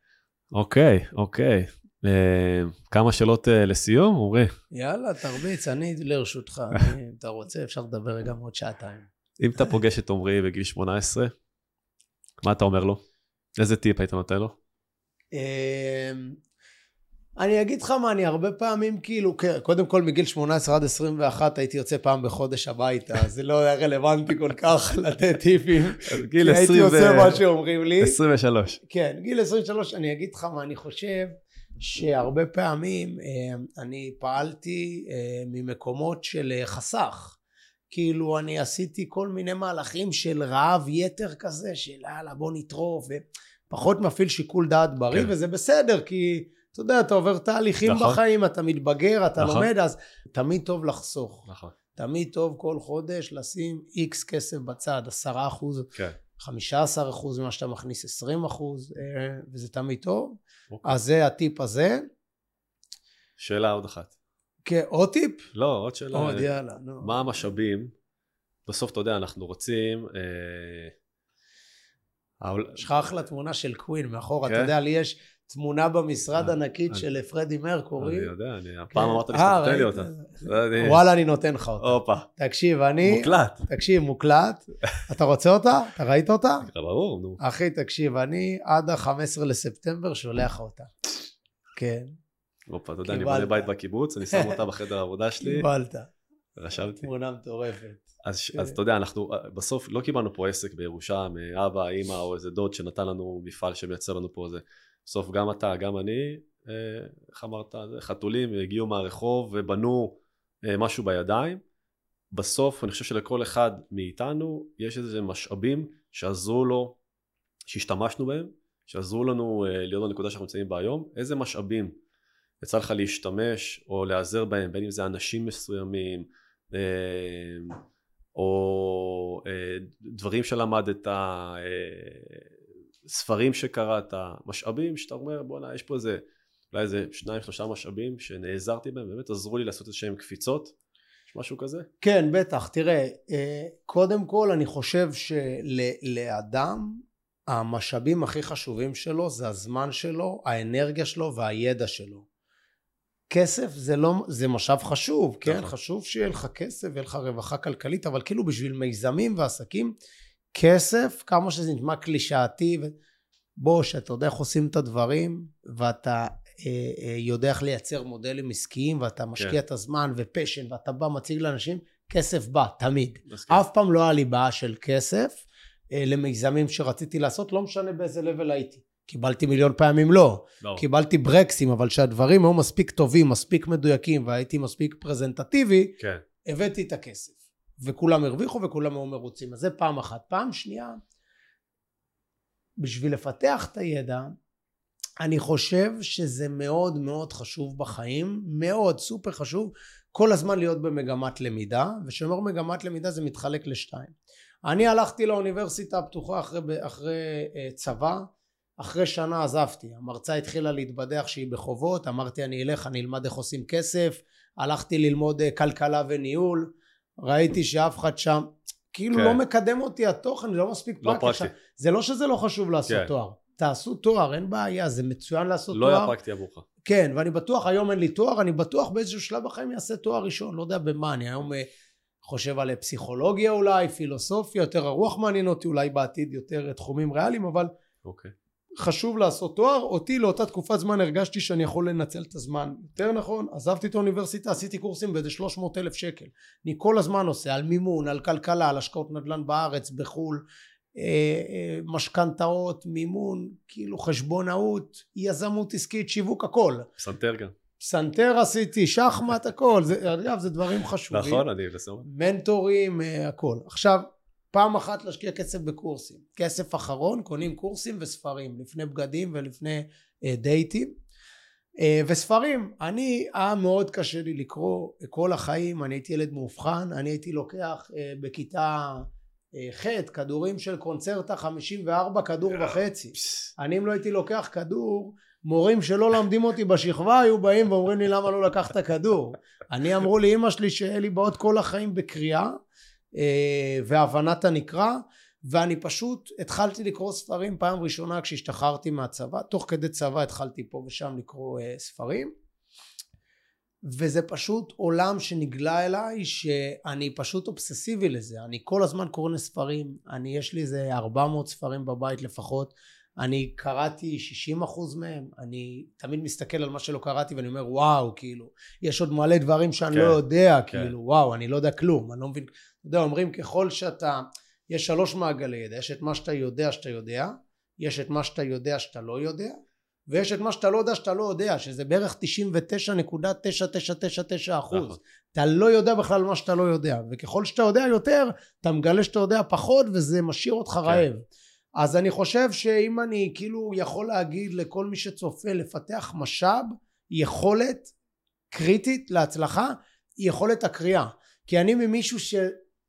אוקיי, אוקיי. אה, כמה שאלות אה, לסיום, עמרי? יאללה, תרביץ, אני לרשותך. <laughs> אם אתה רוצה, אפשר לדבר גם עוד שעתיים. אם אתה פוגש את עמרי בגיל 18, מה אתה אומר לו? איזה טיפ היית נותן לו? אמ, אני אגיד לך מה, אני הרבה פעמים כאילו, כן, קודם כל מגיל 18 עד 21 הייתי יוצא פעם בחודש הביתה, זה לא היה רלוונטי כל כך <laughs> לתת טיפים. כי הייתי 20 עושה מה שאומרים לי. 23. כן, גיל 23, אני אגיד לך מה אני חושב, שהרבה פעמים אה, אני פעלתי אה, ממקומות של אה, חסך. כאילו אני עשיתי כל מיני מהלכים של רעב יתר כזה, של יאללה בוא נטרוף, ופחות מפעיל שיקול דעת בריא, כן. וזה בסדר, כי אתה יודע, אתה עובר תהליכים נכון. בחיים, אתה מתבגר, אתה נכון. לומד, אז תמיד טוב לחסוך. נכון. תמיד טוב כל חודש לשים איקס כסף בצד, עשרה אחוז כן. 15 אחוז ממה שאתה מכניס 20 אחוז אה, וזה תמיד טוב אוקיי. אז זה הטיפ הזה שאלה עוד אחת. כן, עוד טיפ? לא, עוד שאלה. עוד יאללה נו. מה המשאבים? בסוף, אתה יודע, אנחנו רוצים... אה, יש לך אחלה תמונה של קווין מאחורה כן? אתה יודע לי יש תמונה במשרד אה, ענקית אני- של פרדי מרקורי אני יודע, אני הפעם אמרת לי אה, שאתה נותן לי? אותה. אני- וואלה אני נותן לך אותה הופה, תקשיב אני מוקלט. תקשיב מוקלט אתה רוצה אותה? אתה ראית אותה? ברור, נו. אחי תקשיב אני עד ה-15 לספטמבר שולח אותה כן הופה, אתה יודע, אני קיבלת. בונה בית בקיבוץ, אני שם אותה בחדר העבודה שלי, קיבלת רשמתי. תמונה מטורפת אז, כן. אז אתה יודע, אנחנו בסוף לא קיבלנו פה עסק בירושה מאבא, אימא או איזה דוד שנתן לנו מפעל שמייצר לנו פה זה. בסוף גם אתה, גם אני, אה, איך אמרת, חתולים הגיעו מהרחוב ובנו אה, משהו בידיים. בסוף אני חושב שלכל אחד מאיתנו יש איזה משאבים שעזרו לו, שהשתמשנו בהם, שעזרו לנו אה, להיות בנקודה שאנחנו נמצאים בה היום. איזה משאבים יצא לך להשתמש או להיעזר בהם, בין אם זה אנשים מסוימים, אה, או אה, דברים שלמדת, אה, ספרים שקראת, משאבים שאתה אומר בואנה יש פה איזה אולי איזה שניים שלושה משאבים שנעזרתי בהם באמת עזרו לי לעשות איזה שהם קפיצות משהו כזה? כן, בטח. תראה, אה, קודם כל אני חושב שלאדם המשאבים הכי חשובים שלו זה הזמן שלו, האנרגיה שלו והידע שלו. כסף זה לא, זה משאב חשוב, כן? נכון. חשוב שיהיה לך כסף ויהיה לך רווחה כלכלית, אבל כאילו בשביל מיזמים ועסקים, כסף, כמה שזה נשמע קלישאתי, בוא, שאתה יודע איך עושים את הדברים, ואתה אה, אה, יודע איך לייצר מודלים עסקיים, ואתה משקיע כן. את הזמן ופשן, ואתה בא, מציג לאנשים, כסף בא, תמיד. מסכים. אף פעם לא היה לי בעיה של כסף אה, למיזמים שרציתי לעשות, לא משנה באיזה לבל הייתי. קיבלתי מיליון פעמים לא. ברור. קיבלתי ברקסים, אבל שהדברים היו מספיק טובים, מספיק מדויקים, והייתי מספיק פרזנטטיבי, כן, הבאתי את הכסף. וכולם הרוויחו וכולם היו מרוצים. אז זה פעם אחת. פעם שנייה, בשביל לפתח את הידע, אני חושב שזה מאוד מאוד חשוב בחיים, מאוד סופר חשוב, כל הזמן להיות במגמת למידה, וכשאומר מגמת למידה זה מתחלק לשתיים. אני הלכתי לאוניברסיטה הפתוחה אחרי, אחרי אה, צבא, אחרי שנה עזבתי, המרצה התחילה להתבדח שהיא בחובות, אמרתי אני אלך, אני אלמד איך עושים כסף, הלכתי ללמוד אה, כלכלה וניהול, ראיתי שאף אחד שם, כאילו כן. לא מקדם אותי התוכן, לא מספיק לא פרקטי. פרקטי. זה לא שזה לא חשוב לעשות כן. תואר, תעשו תואר, אין בעיה, זה מצוין לעשות לא תואר. היה פרקטי עבורך. כן, ואני בטוח, היום אין לי תואר, אני בטוח באיזשהו שלב בחיים אעשה תואר ראשון, לא יודע במה, אני היום אה, חושב על פסיכולוגיה אולי, פילוסופיה, יותר הרוח מעניין אותי, אולי בעתיד יותר אה, תחומים ריאליים, אבל אוקיי. חשוב לעשות תואר, אותי לאותה תקופת זמן הרגשתי שאני יכול לנצל את הזמן יותר נכון, עזבתי את האוניברסיטה, עשיתי קורסים באיזה 300 אלף שקל. אני כל הזמן עושה על מימון, על כלכלה, על השקעות נדל"ן בארץ, בחו"ל, אה, אה, משכנתאות, מימון, כאילו חשבונאות, יזמות עסקית, שיווק, הכל. פסנתר גם. פסנתר עשיתי, שחמט, הכל. זה, אגב, זה דברים חשובים. נכון, אני בסדר. מנטורים, אה, הכל. עכשיו, פעם אחת להשקיע כסף בקורסים. כסף אחרון, קונים קורסים וספרים, לפני בגדים ולפני אה, דייטים. אה, וספרים, אני, היה מאוד קשה לי לקרוא כל החיים, אני הייתי ילד מאובחן, אני הייתי לוקח אה, בכיתה אה, ח' כדורים של קונצרטה 54 כדור וחצי. אני אם לא הייתי לוקח כדור, מורים שלא למדים אותי בשכבה היו באים ואומרים לי למה לא לקחת כדור. אני אמרו לי אמא שלי שיהיה לי בעוד כל החיים בקריאה אה, והבנת הנקרא ואני פשוט התחלתי לקרוא ספרים פעם ראשונה כשהשתחררתי מהצבא תוך כדי צבא התחלתי פה ושם לקרוא אה, ספרים. וזה פשוט עולם שנגלה אליי שאני פשוט אובססיבי לזה. אני כל הזמן קורא לספרים אני יש לי איזה 400 ספרים בבית לפחות אני קראתי 60 אחוז מהם, אני תמיד מסתכל על מה שלא קראתי ואני אומר וואו, כאילו, יש עוד מלא דברים שאני לא כן, לא יודע, כן. כאילו, וואו, אני לא יודע כלום, אני לא מבין, אתה יודע, אומרים ככל שאתה, יש שלוש מעגלי ידע, יש את מה שאתה יודע שאתה יודע, יש את מה שאתה יודע שאתה לא יודע, ויש את מה שאתה לא יודע שאתה לא יודע, שזה בערך 99.9999 אחוז. נכון. אתה לא יודע בכלל מה שאתה לא יודע, וככל שאתה יודע יותר, אתה מגלה שאתה יודע פחות, וזה משאיר אותך כן. רעב. אז אני חושב שאם אני כאילו יכול להגיד לכל מי שצופה לפתח משאב, יכולת קריטית להצלחה, היא יכולת הקריאה. כי אני ממישהו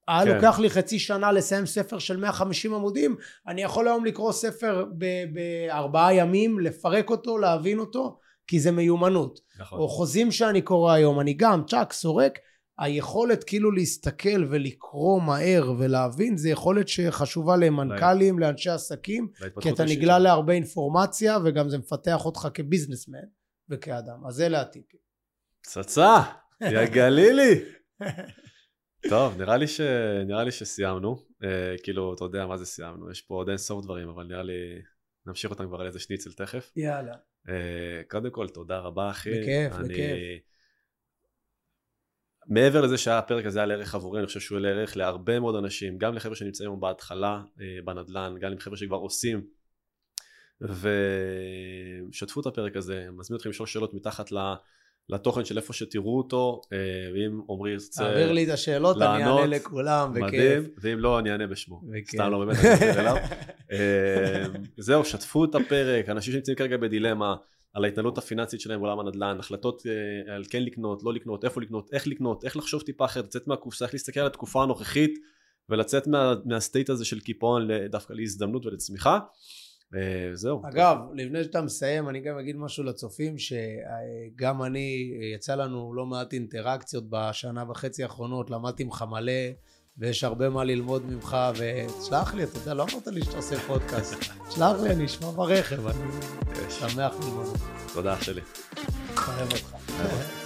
שהיה כן. לוקח לי חצי שנה לסיים ספר של 150 עמודים, אני יכול היום לקרוא ספר בארבעה ימים, לפרק אותו, להבין אותו, כי זה מיומנות. נכון. או חוזים שאני קורא היום, אני גם צ'אק, סורק, היכולת כאילו להסתכל ולקרוא מהר ולהבין זה יכולת שחשובה למנכ"לים, לאנשי עסקים, כי אתה נגלה להרבה אינפורמציה וגם זה מפתח אותך כביזנסמן וכאדם. אז אלה הטיפים. פצצה, יא גלילי. <laughs> טוב, נראה לי, ש... נראה לי שסיימנו. אה, כאילו, אתה יודע מה זה סיימנו, יש פה עוד אין סוף דברים, אבל נראה לי נמשיך אותם כבר על איזה שניצל תכף. יאללה. אה, קודם כל, תודה רבה, אחי. בכיף, אני... בכיף. מעבר לזה שהפרק הזה היה לערך עבורי, אני חושב שהוא היה לערך להרבה מאוד אנשים, גם לחבר'ה שנמצאים היום בהתחלה אה, בנדל"ן, גם לחבר'ה שכבר עושים, ושתפו את הפרק הזה, מזמין אתכם לשאול שאלות מתחת לתוכן של איפה שתראו אותו, אה, ואם עמרי ירצה תעביר לי את השאלות, אני אענה לכולם, בכיף. מדהים, ואם לא, אני אענה בשמו. סתם לא באמת, אני אענה אליו. <laughs> אה, זהו, שתפו את הפרק, אנשים שנמצאים כרגע בדילמה, על ההתנהלות הפיננסית שלהם בעולם הנדל"ן, החלטות אה, על כן לקנות, לא לקנות, איפה לקנות, איך לקנות, איך לחשוב טיפה אחרת, לצאת מהקופסה, איך להסתכל על התקופה הנוכחית ולצת מה, מהסטייט הזה של קיפאון דווקא להזדמנות ולצמיחה. אה, זהו. אגב, לפני שאתה מסיים, אני גם אגיד משהו לצופים, שגם אני, יצא לנו לא מעט אינטראקציות בשנה וחצי האחרונות, למדתי ממך מלא. ויש הרבה מה ללמוד ממך, ותשלח לי, אתה יודע, לא אמרת לי שאתה עושה פודקאסט. <laughs> שלח לי, אני אשמע ברכב, אני שמח ללמוד. תודה, אח שלי. אוהב אותך.